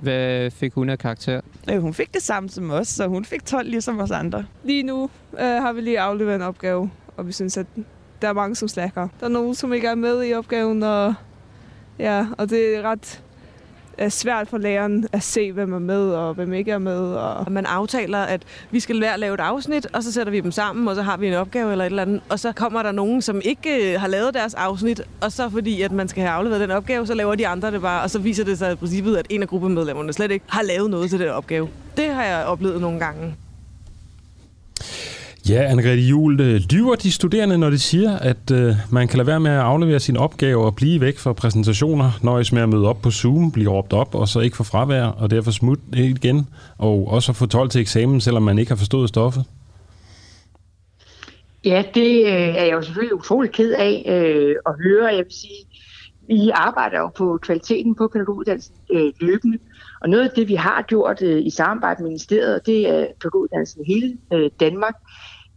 Hvad fik hun af karakter? Øh, hun fik det samme som os, så hun fik 12 ligesom os andre. Lige nu øh, har vi lige afleveret en opgave, og vi synes, at der er mange, som slækker. Der er nogen, som ikke er med i opgaven, og, ja, og det er ret er svært for læreren at se, hvem er med og hvem ikke er med. Og man aftaler, at vi skal lære at lave et afsnit, og så sætter vi dem sammen, og så har vi en opgave eller et eller andet. Og så kommer der nogen, som ikke øh, har lavet deres afsnit, og så fordi, at man skal have afleveret den opgave, så laver de andre det bare, og så viser det sig i princippet, at en af gruppemedlemmerne slet ikke har lavet noget til den opgave. Det har jeg oplevet nogle gange. Ja, Anne-Grethe Juhl, øh, lyver de studerende, når de siger, at øh, man kan lade være med at aflevere sin opgave og blive væk fra præsentationer, nøjes med at møde op på Zoom, blive råbt op og så ikke få fravær, og derfor smutte igen, og også få 12 til eksamen, selvom man ikke har forstået stoffet? Ja, det øh, er jeg jo selvfølgelig utrolig ked af øh, at høre. Jeg vil sige, vi arbejder jo på kvaliteten på pædagoguddannelsen øh, løbende, og noget af det, vi har gjort øh, i samarbejde med ministeriet, det er pædagoguddannelsen i hele øh, Danmark,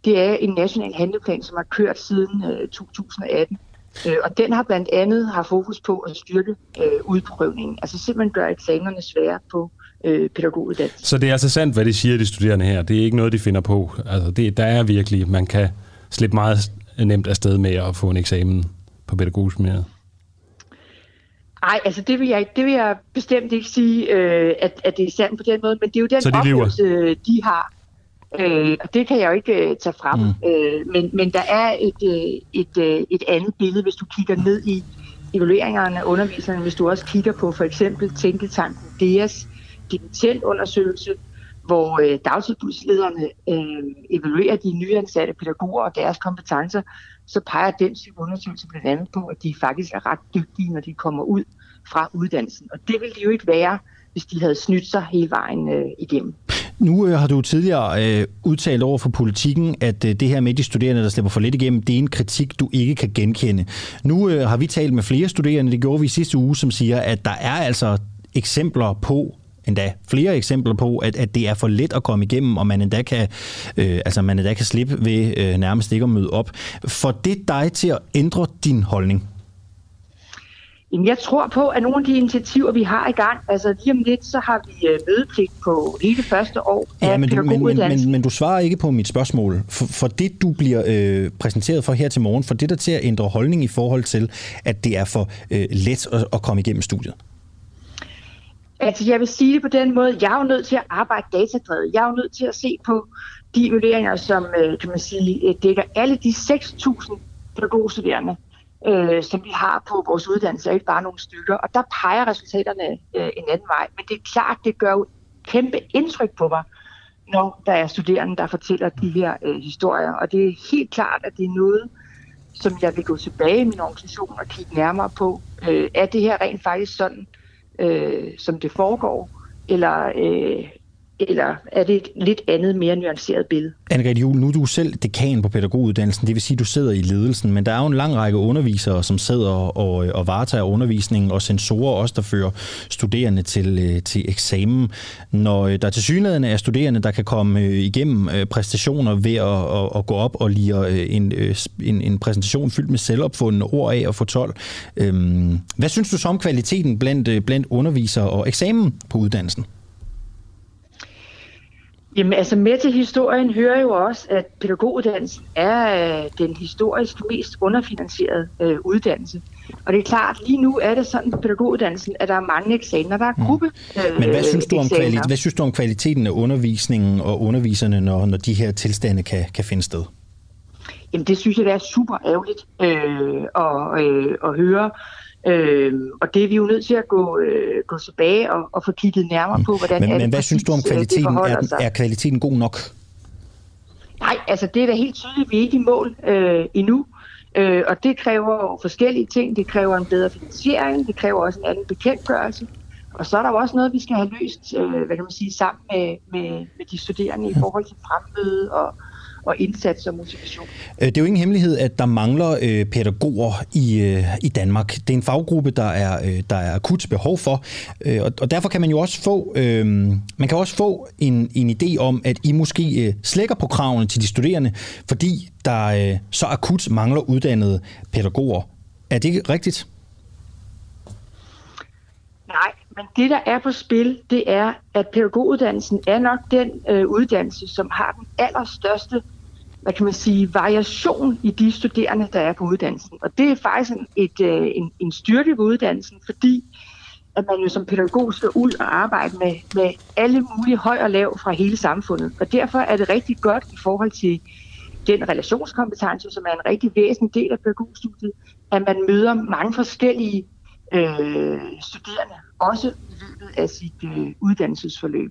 det er en national handleplan, som har kørt siden øh, 2018. Øh, og den har blandt andet har fokus på at styrke øh, udprøvningen. Altså simpelthen gøre eksamenerne svære på øh, pædagoguddannelsen. Så det er altså sandt, hvad de siger, de studerende her. Det er ikke noget, de finder på. Altså det, der er virkelig, man kan slippe meget nemt afsted med at få en eksamen på pædagogisk mere. Nej, altså det vil, jeg, det vil jeg bestemt ikke sige, øh, at, at det er sandt på den måde, men det er jo den de oplevelse, de har. Øh, og det kan jeg jo ikke øh, tage frem. Mm. Øh, men, men der er et, øh, et, øh, et andet billede, hvis du kigger ned i evalueringerne af undervisningen, hvis du også kigger på for eksempel Tænketanken DEAS dimittentundersøgelse, hvor øh, dagtilbudslederne øh, evaluerer de nyansatte pædagoger og deres kompetencer, så peger den type undersøgelse blandt andet på, at de faktisk er ret dygtige, når de kommer ud fra uddannelsen. Og det ville de jo ikke være, hvis de havde snydt sig hele vejen øh, igennem. Nu øh, har du tidligere øh, udtalt over for politikken, at øh, det her med de studerende, der slipper for lidt igennem, det er en kritik, du ikke kan genkende. Nu øh, har vi talt med flere studerende, det gjorde vi i sidste uge, som siger, at der er altså eksempler på, endda flere eksempler på, at, at det er for let at komme igennem, og man endda kan, øh, altså man endda kan slippe ved øh, nærmest ikke at møde op. For det dig til at ændre din holdning? Jamen, jeg tror på, at nogle af de initiativer, vi har i gang, altså lige om lidt, så har vi øh, mødepligt på hele første år ja, af men du, men, men, men, men du svarer ikke på mit spørgsmål. For, for det, du bliver øh, præsenteret for her til morgen, for det der til at ændre holdning i forhold til, at det er for øh, let at, at komme igennem studiet? Altså, jeg vil sige det på den måde. Jeg er jo nødt til at arbejde datadrevet. Jeg er jo nødt til at se på de evalueringer, som øh, kan man sige, dækker alle de 6.000 pædagogstuderende, øh, som vi har på vores uddannelse, ikke bare nogle stykker. Og der peger resultaterne øh, en anden vej. Men det er klart, det gør jo kæmpe indtryk på mig, når der er studerende, der fortæller de her øh, historier. Og det er helt klart, at det er noget, som jeg vil gå tilbage i min organisation og kigge nærmere på. Øh, er det her rent faktisk sådan, øh, som det foregår, eller øh, eller er det et lidt andet, mere nuanceret billede? Anne-Grethe Juhl, nu er du selv dekan på pædagoguddannelsen, det vil sige, at du sidder i ledelsen, men der er jo en lang række undervisere, som sidder og, og varetager undervisningen, og sensorer også, der fører studerende til, øh, til eksamen. Når øh, der til synligheden er studerende, der kan komme øh, igennem præstationer ved at, at, at gå op og lige en, en, en præsentation fyldt med selvopfundne ord af og få 12. Øhm, hvad synes du så om kvaliteten blandt, blandt undervisere og eksamen på uddannelsen? Jamen altså med til historien hører jo også, at pædagoguddannelsen er øh, den historisk mest underfinansierede øh, uddannelse. Og det er klart, lige nu er det sådan på pædagoguddannelsen, at der er mange eksamener, der er mm. gruppe øh, Men hvad synes, du om kvalitet, hvad synes du om kvaliteten af undervisningen og underviserne, når, når de her tilstande kan, kan finde sted? Jamen det synes jeg, det er super ærgerligt øh, at, øh, at høre. Øh, og det er vi jo nødt til at gå, øh, gå tilbage og, og få kigget nærmere på, hvordan men, er det Men hvad synes du om øh, kvaliteten? Er, den, er kvaliteten god nok? Nej, altså det er da helt tydeligt, vi er ikke i mål øh, endnu. Øh, og det kræver jo forskellige ting. Det kræver en bedre finansiering, det kræver også en anden bekendtgørelse. Og så er der jo også noget, vi skal have løst, øh, hvad kan man sige, sammen med, med, med de studerende i forhold til fremmøde og, og indsats og motivation. Øh, Det er jo ingen hemmelighed, at der mangler øh, pædagoger i, øh, i Danmark. Det er en faggruppe, der er, øh, der er akut behov for, øh, og, og derfor kan man jo også få, øh, man kan også få en, en idé om, at I måske øh, slækker på kravene til de studerende, fordi der øh, så akut mangler uddannede pædagoger. Er det ikke rigtigt? Nej, men det, der er på spil, det er, at pædagoguddannelsen er nok den øh, uddannelse, som har den allerstørste hvad kan man sige, variation i de studerende, der er på uddannelsen. Og det er faktisk en, et, øh, en, en styrke ved uddannelsen, fordi at man jo som pædagog skal ud og arbejde med, med alle mulige høj og lav fra hele samfundet. Og derfor er det rigtig godt i forhold til den relationskompetence, som er en rigtig væsentlig del af pædagogstudiet, at man møder mange forskellige øh, studerende, også i løbet af sit øh, uddannelsesforløb.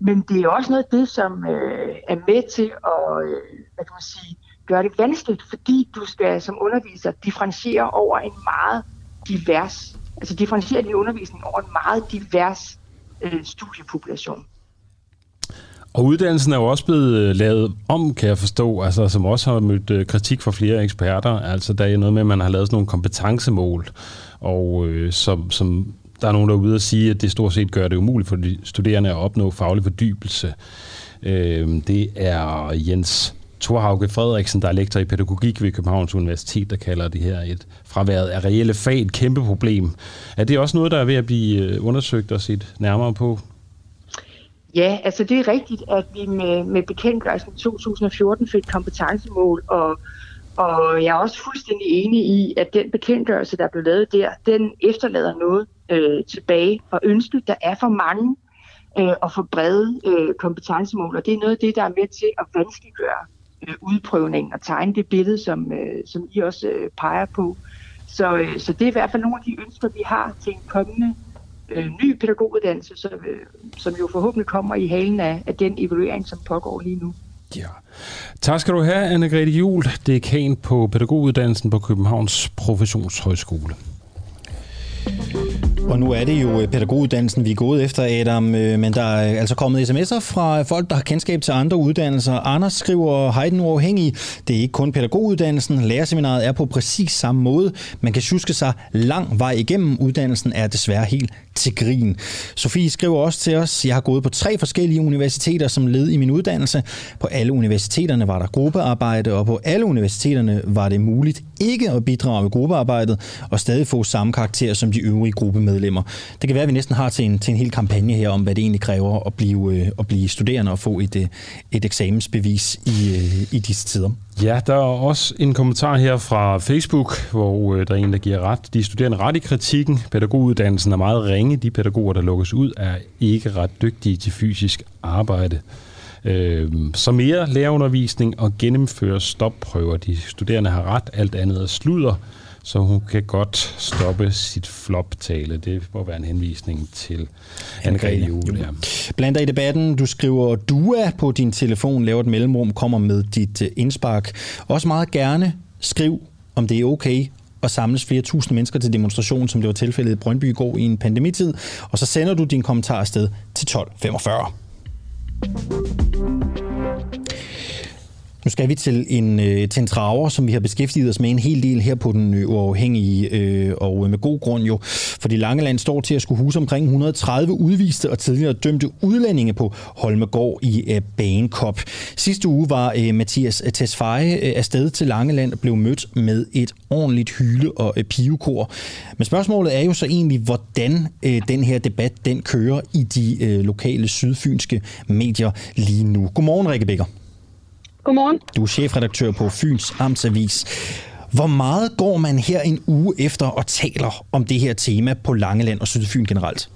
Men det er også noget af det, som øh, er med til at øh, hvad kan man sige, gøre det vanskeligt, fordi du skal som underviser differentiere over en meget divers, altså differentiere din undervisning over en meget divers øh, studiepopulation. Og uddannelsen er jo også blevet øh, lavet om, kan jeg forstå, altså, som også har mødt øh, kritik fra flere eksperter. Altså, der er noget med, at man har lavet sådan nogle kompetencemål, og øh, som, som der er nogen, der er ude og sige, at det stort set gør det umuligt for de studerende at opnå faglig fordybelse. Øh, det er Jens Thorhauge Frederiksen, der er lektor i pædagogik ved Københavns Universitet, der kalder det her et fraværet af reelle fag et kæmpe problem. Er det også noget, der er ved at blive øh, undersøgt og set nærmere på? Ja, altså det er rigtigt, at vi med, med bekendtgørelsen 2014 fik kompetencemål, og, og jeg er også fuldstændig enig i, at den bekendtgørelse, der blev lavet der, den efterlader noget øh, tilbage og ønsket. Der er for mange øh, og for brede øh, kompetencemål, og det er noget af det, der er med til at vanskeliggøre øh, udprøvningen og tegne det billede, som, øh, som I også øh, peger på. Så, øh, så det er i hvert fald nogle af de ønsker, vi har til en kommende øh, ny pædagoguddannelse, som, øh, som jo forhåbentlig kommer i halen af, af den evaluering, som pågår lige nu. Ja. Tak skal du have, Anne-Grethe Juhl, dekan på pædagoguddannelsen på Københavns Professionshøjskole. Og nu er det jo øh, pædagoguddannelsen, vi er gået efter, Adam, øh, men der er altså kommet sms'er fra folk, der har kendskab til andre uddannelser. Anders skriver, hej den uafhængige, det er ikke kun pædagoguddannelsen, lærerseminaret er på præcis samme måde. Man kan sjuske sig lang vej igennem, uddannelsen er desværre helt til grin. Sofie skriver også til os, jeg har gået på tre forskellige universiteter som led i min uddannelse. På alle universiteterne var der gruppearbejde, og på alle universiteterne var det muligt ikke at bidrage med gruppearbejdet og stadig få samme karakter som de øvrige gruppemedlemmer. Det kan være, at vi næsten har til en, til en hel kampagne her om, hvad det egentlig kræver at blive, øh, at blive studerende og få et, øh, et eksamensbevis i, øh, i disse tider. Ja, der er også en kommentar her fra Facebook, hvor øh, der er en, der giver ret. De studerende ret i kritikken. Pædagoguddannelsen er meget ringe. De pædagoger, der lukkes ud, er ikke ret dygtige til fysisk arbejde. Øh, så mere lærerundervisning og gennemføre stopprøver. De studerende har ret, alt andet er sludder, så hun kan godt stoppe sit floptale. Det må være en henvisning til Anne-Grethe Juhl. Ja. Bland dig i debatten. Du skriver DUA på din telefon, laver et mellemrum, kommer med dit øh, indspark. Også meget gerne skriv, om det er okay og samles flere tusind mennesker til demonstration, som det var tilfældet i Brøndby i går i en pandemitid. Og så sender du din kommentar afsted til 1245. Nu skal vi til en, øh, til en traver, som vi har beskæftiget os med en hel del her på den øh, uafhængige, øh, og øh, med god grund jo. Fordi Langeland står til at skulle huse omkring 130 udviste og tidligere dømte udlændinge på Holmegård i øh, Bagenkop. Sidste uge var øh, Mathias øh, Tesfaye øh, afsted til Langeland og blev mødt med et ordentligt hyle- og øh, pivekor. Men spørgsmålet er jo så egentlig, hvordan øh, den her debat den kører i de øh, lokale sydfynske medier lige nu. Godmorgen, Rikke Bækker. Godmorgen. Du er chefredaktør på Fyns Amtsavis. Hvor meget går man her en uge efter og taler om det her tema på Langeland og Sydfyn generelt?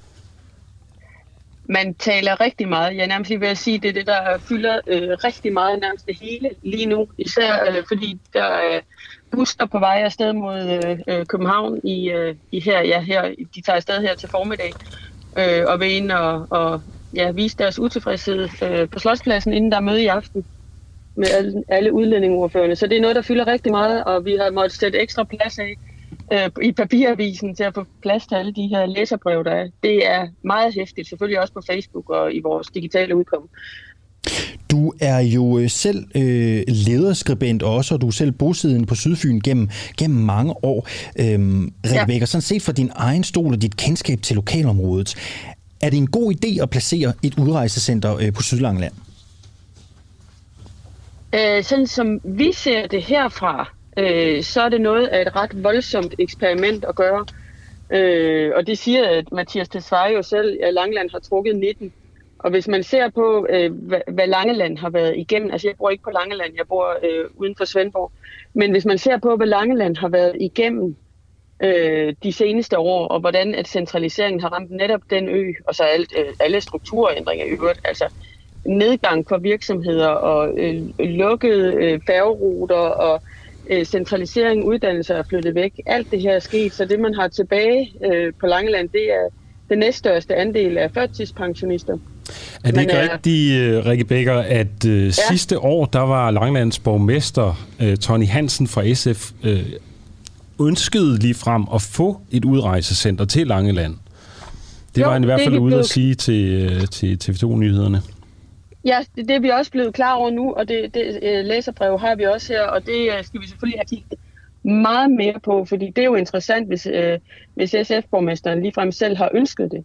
Man taler rigtig meget. Jeg nærmest vil sige, det er det, der fylder øh, rigtig meget nærmest det hele lige nu. Især øh, fordi der er busser på vej afsted mod øh, København i, øh, i her, ja, her, de tager afsted her til formiddag øh, og vil ind og, og ja, vise deres utilfredshed øh, på Slotspladsen, inden der er møde i aften med alle, alle udlændingeordførende. Så det er noget, der fylder rigtig meget, og vi har måttet sætte ekstra plads af øh, i papiravisen til at få plads til alle de her læserbrev, der er. Det er meget hæftigt, selvfølgelig også på Facebook og i vores digitale udkom. Du er jo øh, selv øh, lederskribent også, og du er selv bosiddende på Sydfyn gennem, gennem mange år. Øhm, Rikke ja. sådan set fra din egen stol og dit kendskab til lokalområdet, er det en god idé at placere et udrejsecenter øh, på Sydlangeland? Øh, sådan som vi ser det herfra, øh, så er det noget af et ret voldsomt eksperiment at gøre. Øh, og det siger at Mathias Tesfaye jo selv, at Langeland har trukket 19. Og hvis man ser på, øh, hvad, hvad Langeland har været igennem, altså jeg bor ikke på Langeland, jeg bor øh, uden for Svendborg, men hvis man ser på, hvad Langeland har været igennem øh, de seneste år, og hvordan at centraliseringen har ramt netop den ø, og så alt, øh, alle strukturændringer i øvrigt, altså nedgang for virksomheder og øh, lukkede øh, færgeruter og øh, centralisering, uddannelser er flyttet væk. Alt det her er sket, så det man har tilbage øh, på Langeland, det er den næststørste andel af førtidspensionister. Er det ikke øh, rigtigt, uh, Rikke Becker, at uh, ja. sidste år, der var Langlands borgmester uh, Tony Hansen fra SF uh, ønskede lige frem at få et udrejsecenter til Langeland? Det jo, var han i hvert fald ude at sige til, uh, til TV2-nyhederne. Ja, det, det er vi også blevet klar over nu, og det, det øh, læserbrev har vi også her, og det øh, skal vi selvfølgelig have kigget meget mere på, fordi det er jo interessant, hvis, øh, hvis SF-borgmesteren ligefrem selv har ønsket det.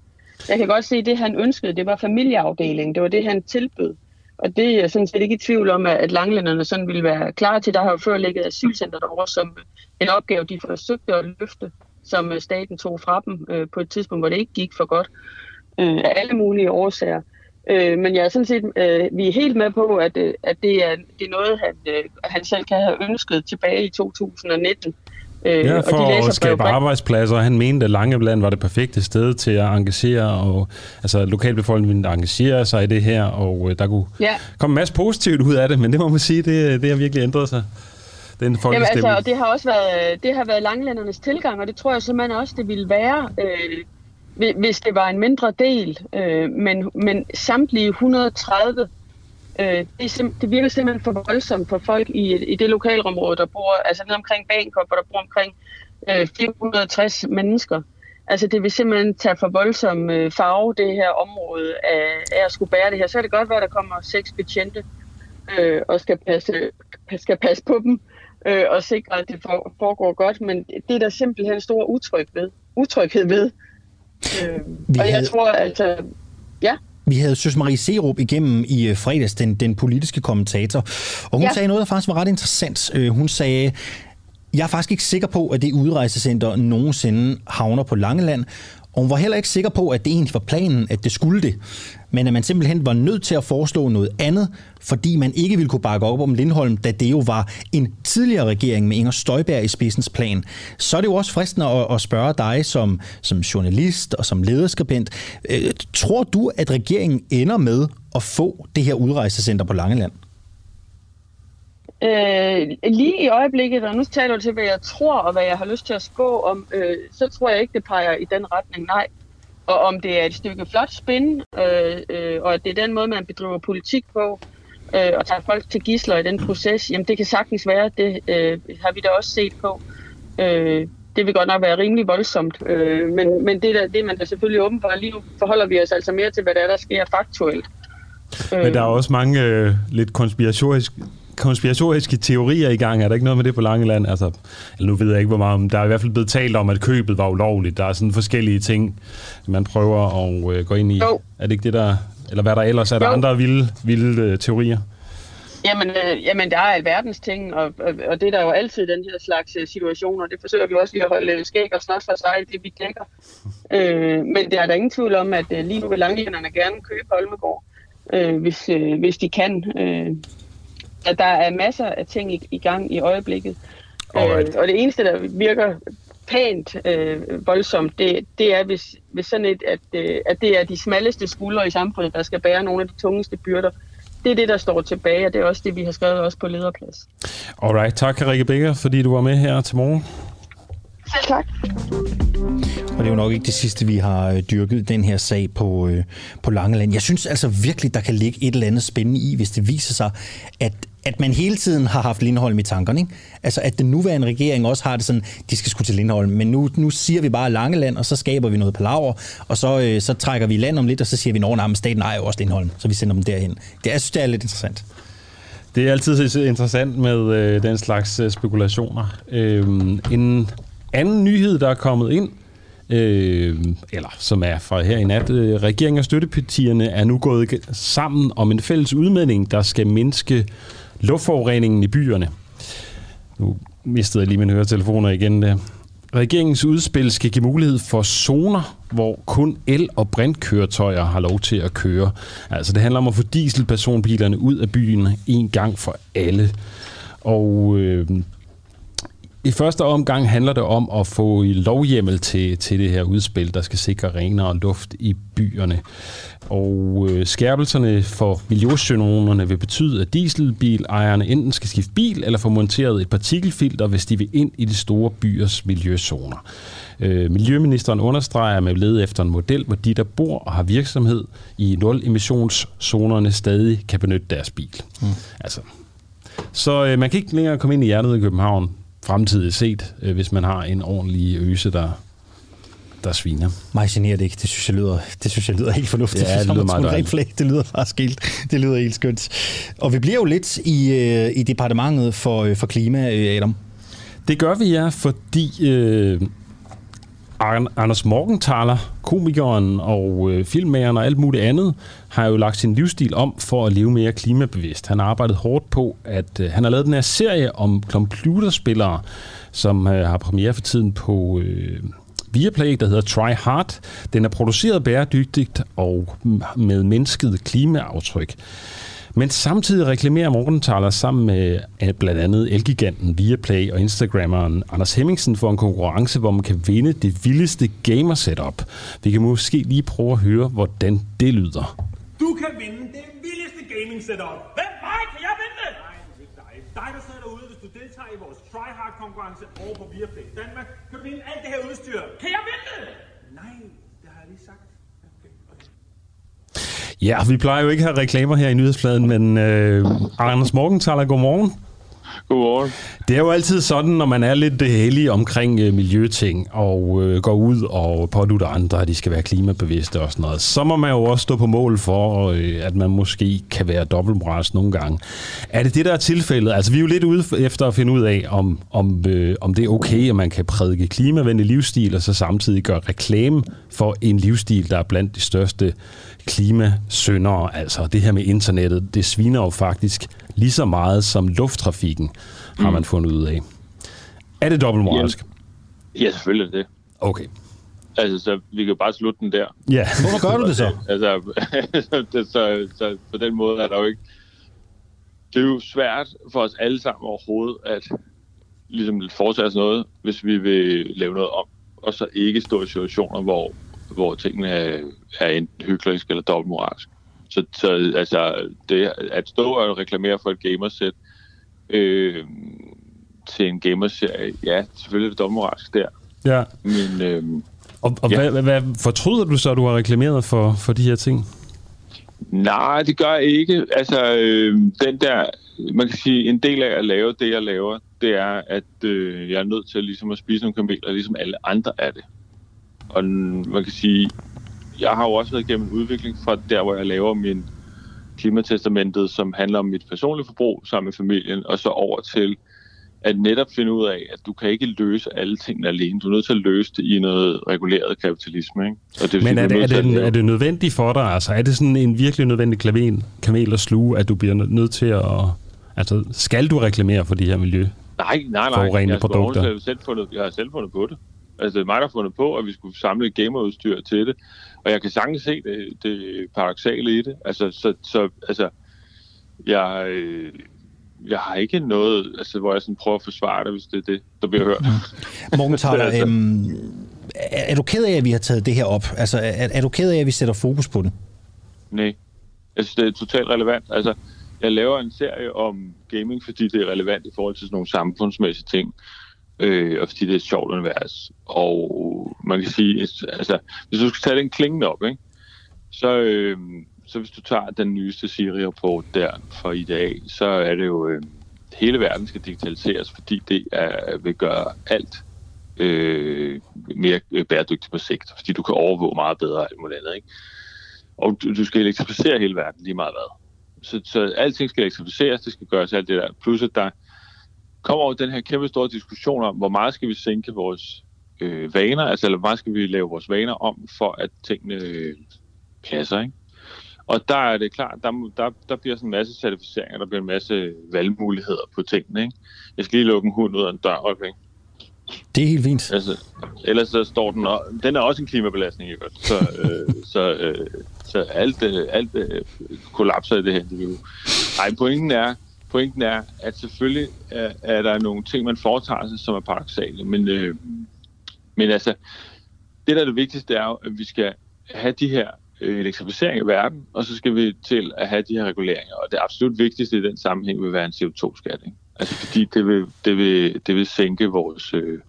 Jeg kan godt se, at det han ønskede, det var familieafdelingen. Det var det, han tilbød. Og det er jeg sådan set ikke i tvivl om, at langlænderne sådan ville være klar til. Der har jo før ligget asylcenter derovre som en opgave, de forsøgte at løfte, som øh, staten tog fra dem øh, på et tidspunkt, hvor det ikke gik for godt. Øh, af alle mulige årsager. Øh, men jeg er sådan set, øh, vi er helt med på, at, øh, at det, er, det er noget, han, øh, han selv kan have ønsket tilbage i 2019. Øh, ja, for og de at skabe arbejdspladser. Han mente, at Langeland var det perfekte sted til at engagere, og altså lokalbefolkningen engagere sig i det her, og øh, der kunne ja. komme en masse positivt ud af det, men det må man sige, det, det har virkelig ændret sig. Den Jamen, altså, og det har også været, det har været langlændernes tilgang, og det tror jeg simpelthen også, det ville være, øh, hvis det var en mindre del. Øh, men, men samtlige 130 Øh, det, er det virker simpelthen for voldsomt for folk i, i det lokalområde, der bor, altså ned omkring Bangkok, hvor der bor omkring øh, 460 mennesker. Altså det vil simpelthen tage for voldsom øh, farve, det her område, af, af at skulle bære det her. Så kan det godt være, at der kommer seks betjente øh, og skal passe, skal passe på dem øh, og sikre, at det foregår godt, men det er der simpelthen stor utryg ved, utryghed ved. Øh, og jeg tror, altså, ja. Vi havde Søs Marie Serup igennem i øh, fredags, den, den politiske kommentator, og hun ja. sagde noget, der faktisk var ret interessant. Øh, hun sagde, jeg er faktisk ikke sikker på, at det udrejsecenter nogensinde havner på Langeland, og hun var heller ikke sikker på, at det egentlig var planen, at det skulle det. Men at man simpelthen var nødt til at foreslå noget andet, fordi man ikke ville kunne bakke op om Lindholm, da det jo var en tidligere regering med Inger Støjberg i spidsens plan. Så er det jo også fristende at, at spørge dig som, som journalist og som lederskribent. Øh, tror du, at regeringen ender med at få det her udrejsecenter på Langeland? Øh, lige i øjeblikket, og nu taler du til, hvad jeg tror og hvad jeg har lyst til at spå om, øh, så tror jeg ikke, det peger i den retning, nej. Og om det er et stykke flot spin, øh, øh, og at det er den måde, man bedriver politik på, øh, og tager folk til gisler i den proces, jamen det kan sagtens være, det øh, har vi da også set på. Øh, det vil godt nok være rimelig voldsomt, øh, men, men det, der, det man da selvfølgelig åben for. Lige nu forholder vi os altså mere til, hvad der er, der sker faktuelt. Men der er også mange øh, lidt konspiratoriske konspiratoriske teorier i gang? Er der ikke noget med det på Langeland? Altså, eller nu ved jeg ikke, hvor meget, der er i hvert fald blevet talt om, at købet var ulovligt. Der er sådan forskellige ting, man prøver at øh, gå ind i. Jo. Er det ikke det, der... Eller hvad der ellers? Er der jo. andre vilde, vilde øh, teorier? Jamen, øh, jamen, der er alverdens ting, og, og, og det er der jo altid den her slags øh, situationer. Det forsøger vi også lige at holde skæg og snart for sig, det vi dækker. øh, men der er der ingen tvivl om, at øh, lige nu vil langlænderne gerne købe Holmegård, øh, hvis, øh, hvis de kan. Øh, at der er masser af ting i, i gang i øjeblikket. Øh, og det eneste, der virker pænt øh, voldsomt, det, det er, hvis, hvis sådan et, at, øh, at det er de smalleste skuldre i samfundet, der skal bære nogle af de tungeste byrder. Det er det, der står tilbage, og det er også det, vi har skrevet også på lederplads. Alright, tak Rikke Becker, fordi du var med her til morgen. Selv tak. Og det er jo nok ikke det sidste, vi har øh, dyrket den her sag på, øh, på Langeland. Jeg synes altså virkelig, der kan ligge et eller andet spændende i, hvis det viser sig, at, at man hele tiden har haft Lindholm i tankerne. Ikke? Altså at den nuværende regering også har det sådan, de skal sgu til Lindholm, men nu, nu siger vi bare Langeland, og så skaber vi noget palaver, og så, øh, så trækker vi land om lidt, og så siger vi, at staten ejer jo også Lindholm, så vi sender dem derhen. Det, jeg synes, det er lidt interessant. Det er altid interessant med øh, den slags øh, spekulationer. Øh, en anden nyhed, der er kommet ind, øh, eller som er fra her i nat, øh, regeringen og støttepartierne er nu gået sammen om en fælles udmelding, der skal mindske luftforureningen i byerne. Nu mistede jeg lige mine høretelefoner igen. Der. Regeringens udspil skal give mulighed for zoner, hvor kun el- og brintkøretøjer har lov til at køre. Altså det handler om at få dieselpersonbilerne ud af byen en gang for alle. Og øh, i første omgang handler det om at få lovhjemmel til, til det her udspil, der skal sikre renere luft i byerne. Og øh, skærpelserne for miljøsynonerne vil betyde, at dieselbilejerne enten skal skifte bil eller få monteret et partikelfilter, hvis de vil ind i de store byers miljøzoner. Øh, Miljøministeren understreger, at man vil lede efter en model, hvor de, der bor og har virksomhed i nul-emissionszonerne, stadig kan benytte deres bil. Mm. Altså, så øh, man kan ikke længere komme ind i hjertet i København fremtidigt set, øh, hvis man har en ordentlig øse, der, der sviner. Mig generer det ikke. Det synes jeg lyder, det synes jeg lyder helt fornuftigt. Ja, det lyder meget dejligt. Flag. Det lyder faktisk helt, det lyder helt skønt. Og vi bliver jo lidt i, øh, i departementet for, øh, for klima, øh, Adam. Det gør vi, ja, fordi øh, Anders Morgenthaler, komikeren og øh, filmmageren og alt muligt andet, har jo lagt sin livsstil om for at leve mere klimabevidst. Han har arbejdet hårdt på, at øh, han har lavet den her serie om computerspillere, som øh, har premiere for tiden på øh, Viaplay, der hedder Try Hard. Den er produceret bæredygtigt og mm, med mennesket klimaaftryk. Men samtidig reklamerer Morgenthaler sammen med øh, blandt andet Elgiganten, Viaplay og Instagrammeren Anders Hemmingsen for en konkurrence, hvor man kan vinde det vildeste gamer-setup. Vi kan måske lige prøve at høre, hvordan det lyder. Du kan vinde det vildeste gaming-setup. Hvem? Mig? Kan jeg vinde det? Nej, det er ikke dig. Dig, der sidder derude, hvis du deltager i vores try-hard-konkurrence over på Viaplay Danmark, kan du vinde alt det her udstyr. Kan jeg vinde det? Nej, det har jeg lige sagt. Ja, vi plejer jo ikke at have reklamer her i nyhedsfladen, men øh, Anders Morgenthaler, godmorgen. Godmorgen. Det er jo altid sådan, når man er lidt heldig omkring øh, miljøting og øh, går ud og pådutter andre, at de skal være klimabevidste og sådan noget, så må man jo også stå på mål for, øh, at man måske kan være dobbeltmoralsk nogle gange. Er det det, der er tilfældet? Altså, vi er jo lidt ude efter at finde ud af, om, om, øh, om det er okay, at man kan prædike klimavenlig livsstil, og så samtidig gøre reklame for en livsstil, der er blandt de største klimasøndere. Altså, det her med internettet, det sviner jo faktisk lige så meget som lufttrafikken, har man fundet ud af. Er det dobbeltmoralsk? Ja, ja selvfølgelig er det. Okay. Altså, så vi kan bare slutte den der. Ja. Hvorfor gør du det så? altså, så, så, så på den måde er der jo ikke... Det er jo svært for os alle sammen overhovedet at ligesom foretage os noget, hvis vi vil lave noget om, og så ikke stå i situationer, hvor, hvor tingene er, er enten hyklerisk eller dobbeltmoralsk. Så, så altså, det, at stå og reklamere for et gamersæt øh, til en gamerserie, ja, selvfølgelig er det dobbeltmoralsk der. Ja. Men, øh, og og ja. hvad, hvad fortryder du så, at du har reklameret for, for de her ting? Nej, det gør jeg ikke. Altså, øh, den der, man kan sige, en del af at lave det, jeg laver, det er, at øh, jeg er nødt til ligesom at spise nogle kameler, ligesom alle andre er det. Og man kan sige, jeg har jo også været igennem en udvikling fra der, hvor jeg laver min klimatestamentet, som handler om mit personlige forbrug sammen med familien, og så over til at netop finde ud af, at du kan ikke løse alle tingene alene. Du er nødt til at løse det i noget reguleret kapitalisme. Ikke? Og det, Men er det, er, det, er det nødvendigt for dig? Altså, er det sådan en virkelig nødvendig kamel, kamel at sluge, at du bliver nødt til at... Altså, skal du reklamere for de her miljø? Nej, nej, nej. Jeg, produkter? Jeg, har selv fundet, jeg har selv fundet på det. Altså, det er mig, der har fundet på, at vi skulle samle gamerudstyr til det. Og jeg kan sagtens se det, det paradoxale i det. Altså, så, så altså, jeg, øh, jeg har ikke noget, altså, hvor jeg sådan prøver at forsvare det, hvis det er det, der bliver hørt. Morgen Thaler, altså. øhm, er, er du ked af, at vi har taget det her op? Altså, er, er du ked af, at vi sætter fokus på det? Nej. Jeg synes, det er totalt relevant. Altså, jeg laver en serie om gaming, fordi det er relevant i forhold til sådan nogle samfundsmæssige ting øh, og fordi det er et sjovt univers. Og man kan sige, altså, hvis du skal tage den klingende op, ikke? Så, øh, så hvis du tager den nyeste Siri-rapport der for i dag, så er det jo, øh, hele verden skal digitaliseres, fordi det er, vil gøre alt øh, mere øh, bæredygtigt på sigt, fordi du kan overvåge meget bedre alt muligt andet, ikke? Og du, du skal elektrificere hele verden lige meget hvad. Så, så alting skal elektrificeres, det skal gøres alt det der. Plus at der kommer over den her kæmpe store diskussion om, hvor meget skal vi sænke vores øh, vaner, altså eller hvor meget skal vi lave vores vaner om, for at tingene øh, passer, ikke? Og der er det klart, der, der, der bliver sådan en masse certificeringer, der bliver en masse valgmuligheder på tingene, ikke? Jeg skal lige lukke en hund ud af en dør, okay? Det er helt fint. Altså, ellers så står den, og, den er også en klimabelastning, ikke? Så, øh, så, øh, så alt, øh, alt øh, kollapser i det her interview. Nej, pointen er, pointen er, at selvfølgelig er, er der nogle ting, man foretager sig, som er paradoxale, men, øh, men altså, det der er det vigtigste er jo, at vi skal have de her øh, elektrificering i verden, og så skal vi til at have de her reguleringer. Og det absolut vigtigste i den sammenhæng vil være en CO2-skat. Ikke? Altså fordi det vil, det vil, det vil sænke vores øh,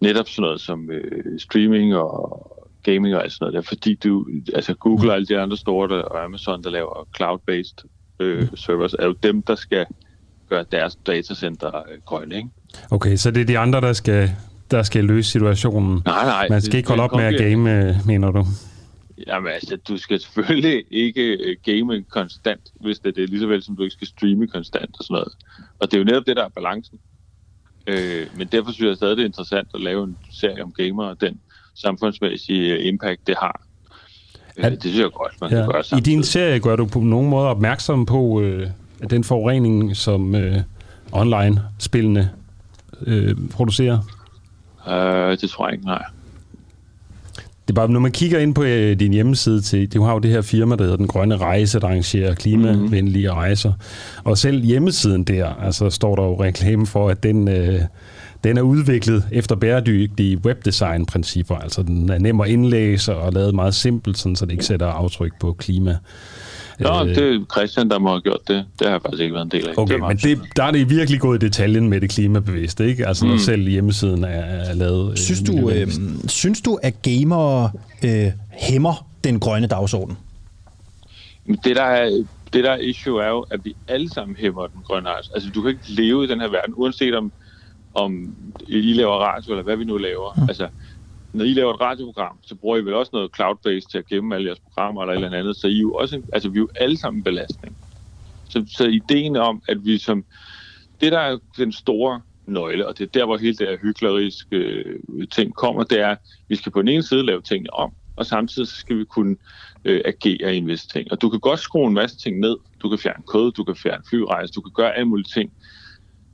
netop sådan noget som øh, streaming og gaming og alt sådan noget der, fordi du, altså Google og alle de andre store, der, og Amazon, der laver cloud-based øh, servers, er jo dem, der skal gøre deres datacenter øh, grønne, ikke? Okay, så det er de andre, der skal, der skal løse situationen? Nej, nej. Man skal det, ikke holde op med at game, øh, mener du? Jamen altså, du skal selvfølgelig ikke uh, game konstant, hvis det er det, lige så vel som du ikke skal streame konstant og sådan noget. Og det er jo netop det, der er balancen. Øh, men derfor synes jeg stadig, det er interessant at lave en serie om gamer og den samfundsmæssige øh, impact, det har. Øh, det synes jeg godt, man ja. kan gøre samtidig. I din serie gør du på nogen måde opmærksom på øh, den forurening, som øh, online-spillene øh, producerer? Øh, det tror jeg ikke, nej. Det er bare, når man kigger ind på øh, din hjemmeside til, du har jo det her firma, der hedder Den Grønne Rejse, der arrangerer klimavenlige mm-hmm. rejser. Og selv hjemmesiden der, altså står der jo reklame for, at den, øh, den er udviklet efter bæredygtige webdesign-principper. Altså den er nem at indlæse og lavet meget simpelt, sådan, så det ikke sætter aftryk på klima. Nå, øh, det er Christian, der må have gjort det. Det har jeg faktisk ikke været en del af. Okay, det men det, der er det virkelig gået i detaljen med det klimabevidste, ikke? Altså når mm. selv hjemmesiden er, er lavet... Øh, synes du, øh, synes du, at gamere øh, hæmmer den grønne dagsorden? Det der, er, det der er issue er jo, at vi alle sammen hæmmer den grønne. Altså du kan ikke leve i den her verden, uanset om, om I laver radio, eller hvad vi nu laver. Mm. Altså, når I laver et radioprogram, så bruger I vel også noget cloud-based til at gemme alle jeres programmer eller et eller andet, så I er jo også, altså vi er jo alle sammen en belastning. Så, så ideen om, at vi som, det der er den store nøgle, og det er der, hvor hele det her hyggeleriske øh, ting kommer, det er, at vi skal på den ene side lave tingene om, og samtidig skal vi kunne øh, agere i en vis ting. Og du kan godt skrue en masse ting ned. Du kan fjerne kode, du kan fjerne flyrejse, du kan gøre alle mulige ting.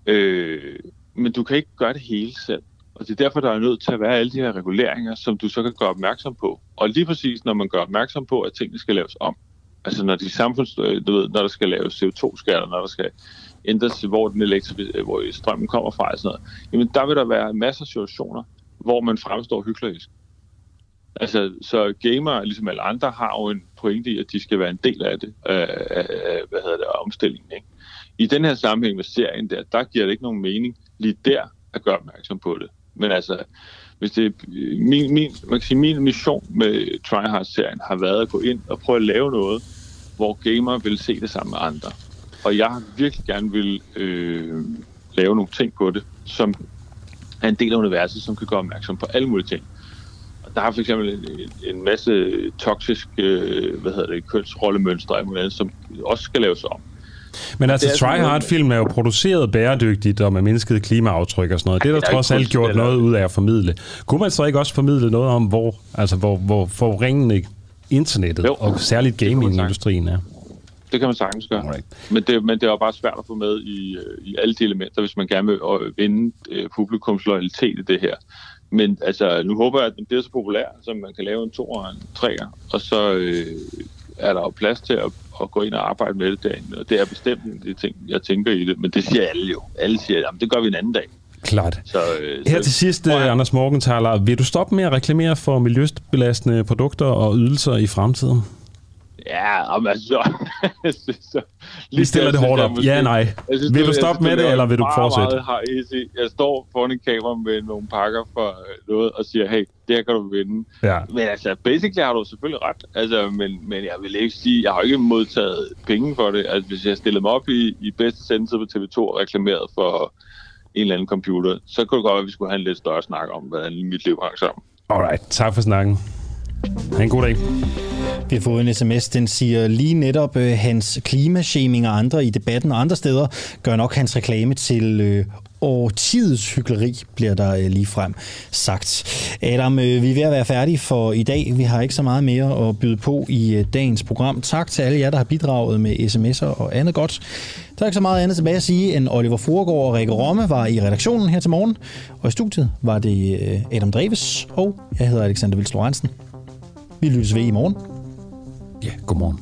Øh, men du kan ikke gøre det hele selv. Og det er derfor, der er nødt til at være alle de her reguleringer, som du så kan gøre opmærksom på. Og lige præcis, når man gør opmærksom på, at tingene skal laves om. Altså når de samfunds, øh, du ved, når der skal laves CO2-skatter, når der skal ændres hvor, den elektri- øh, hvor strømmen kommer fra og sådan noget, jamen der vil der være masser af situationer, hvor man fremstår hyklerisk. Altså, så gamer, ligesom alle andre, har jo en pointe i, at de skal være en del af det, øh, af, af hvad hedder det, omstillingen. Ikke? I den her sammenhæng med serien der, der giver det ikke nogen mening lige der at gøre opmærksom på det. Men altså, hvis det, min, min, man kan sige, min mission med Tryhard-serien har været at gå ind og prøve at lave noget, hvor gamer vil se det sammen med andre. Og jeg har virkelig gerne vil øh, lave nogle ting på det, som er en del af universet, som kan gøre opmærksom på alle mulige ting. Og der har for eksempel en, en masse toksiske øh, hvad hedder det, kønsrollemønstre, som også skal laves om. Men altså, Try Hard-film er jo produceret bæredygtigt og med mindsket klimaaftryk og sådan noget. Det er der trods alt gjort noget ud af at formidle. Kunne man så ikke også formidle noget om, hvor, altså, hvor, hvor forurenende internettet jo. og særligt gamingindustrien er? Det kan man sagtens gøre. Alright. Men, det, men det er jo bare svært at få med i, øh, i alle de elementer, hvis man gerne vil øh, vinde uh, publikums loyalitet i det her. Men altså, nu håber jeg, at den bliver så populær, så man kan lave en to og en treer, og så øh, er der jo plads til at at gå ind og arbejde med det derinde. Og det er bestemt en det ting, jeg tænker i det. Men det siger alle jo. Alle siger, at det gør vi en anden dag. Klart. Så, øh, Her til sidst. Øh, Anders Morgenthaler, vil du stoppe med at reklamere for miljøbelastende produkter og ydelser i fremtiden? Ja, men altså... så, Vi stiller det hårdt op. Ja, nej. Vil du stoppe med det, eller vil du fortsætte? Meget. Jeg står foran en kamera med nogle pakker for øh, noget, og siger, hey, det her kan du vinde. Ja. Men altså, basically har du selvfølgelig ret. Altså, men, men jeg vil ikke sige, jeg har ikke modtaget penge for det. Altså, hvis jeg stillede mig op i, i bedste sendelse på TV2 og reklameret for en eller anden computer, så kunne det godt være, at vi skulle have en lidt større snak om, hvordan mit liv hang sammen. Alright, tak for snakken. Ha' en god dag. Vi har fået en sms, den siger lige netop øh, hans klimashaming og andre i debatten og andre steder, gør nok hans reklame til øh, årtidets hyggeleri, bliver der øh, lige frem sagt. Adam, øh, vi er ved at være færdige for i dag. Vi har ikke så meget mere at byde på i øh, dagens program. Tak til alle jer, der har bidraget med sms'er og andet godt. Der er ikke så meget andet tilbage at sige, end Oliver Foregård og Rikke Romme var i redaktionen her til morgen. Og i studiet var det øh, Adam Dreves, og jeg hedder Alexander Vils Lorentzen. Vi lyttes ved i morgen. Ja, godmorgen.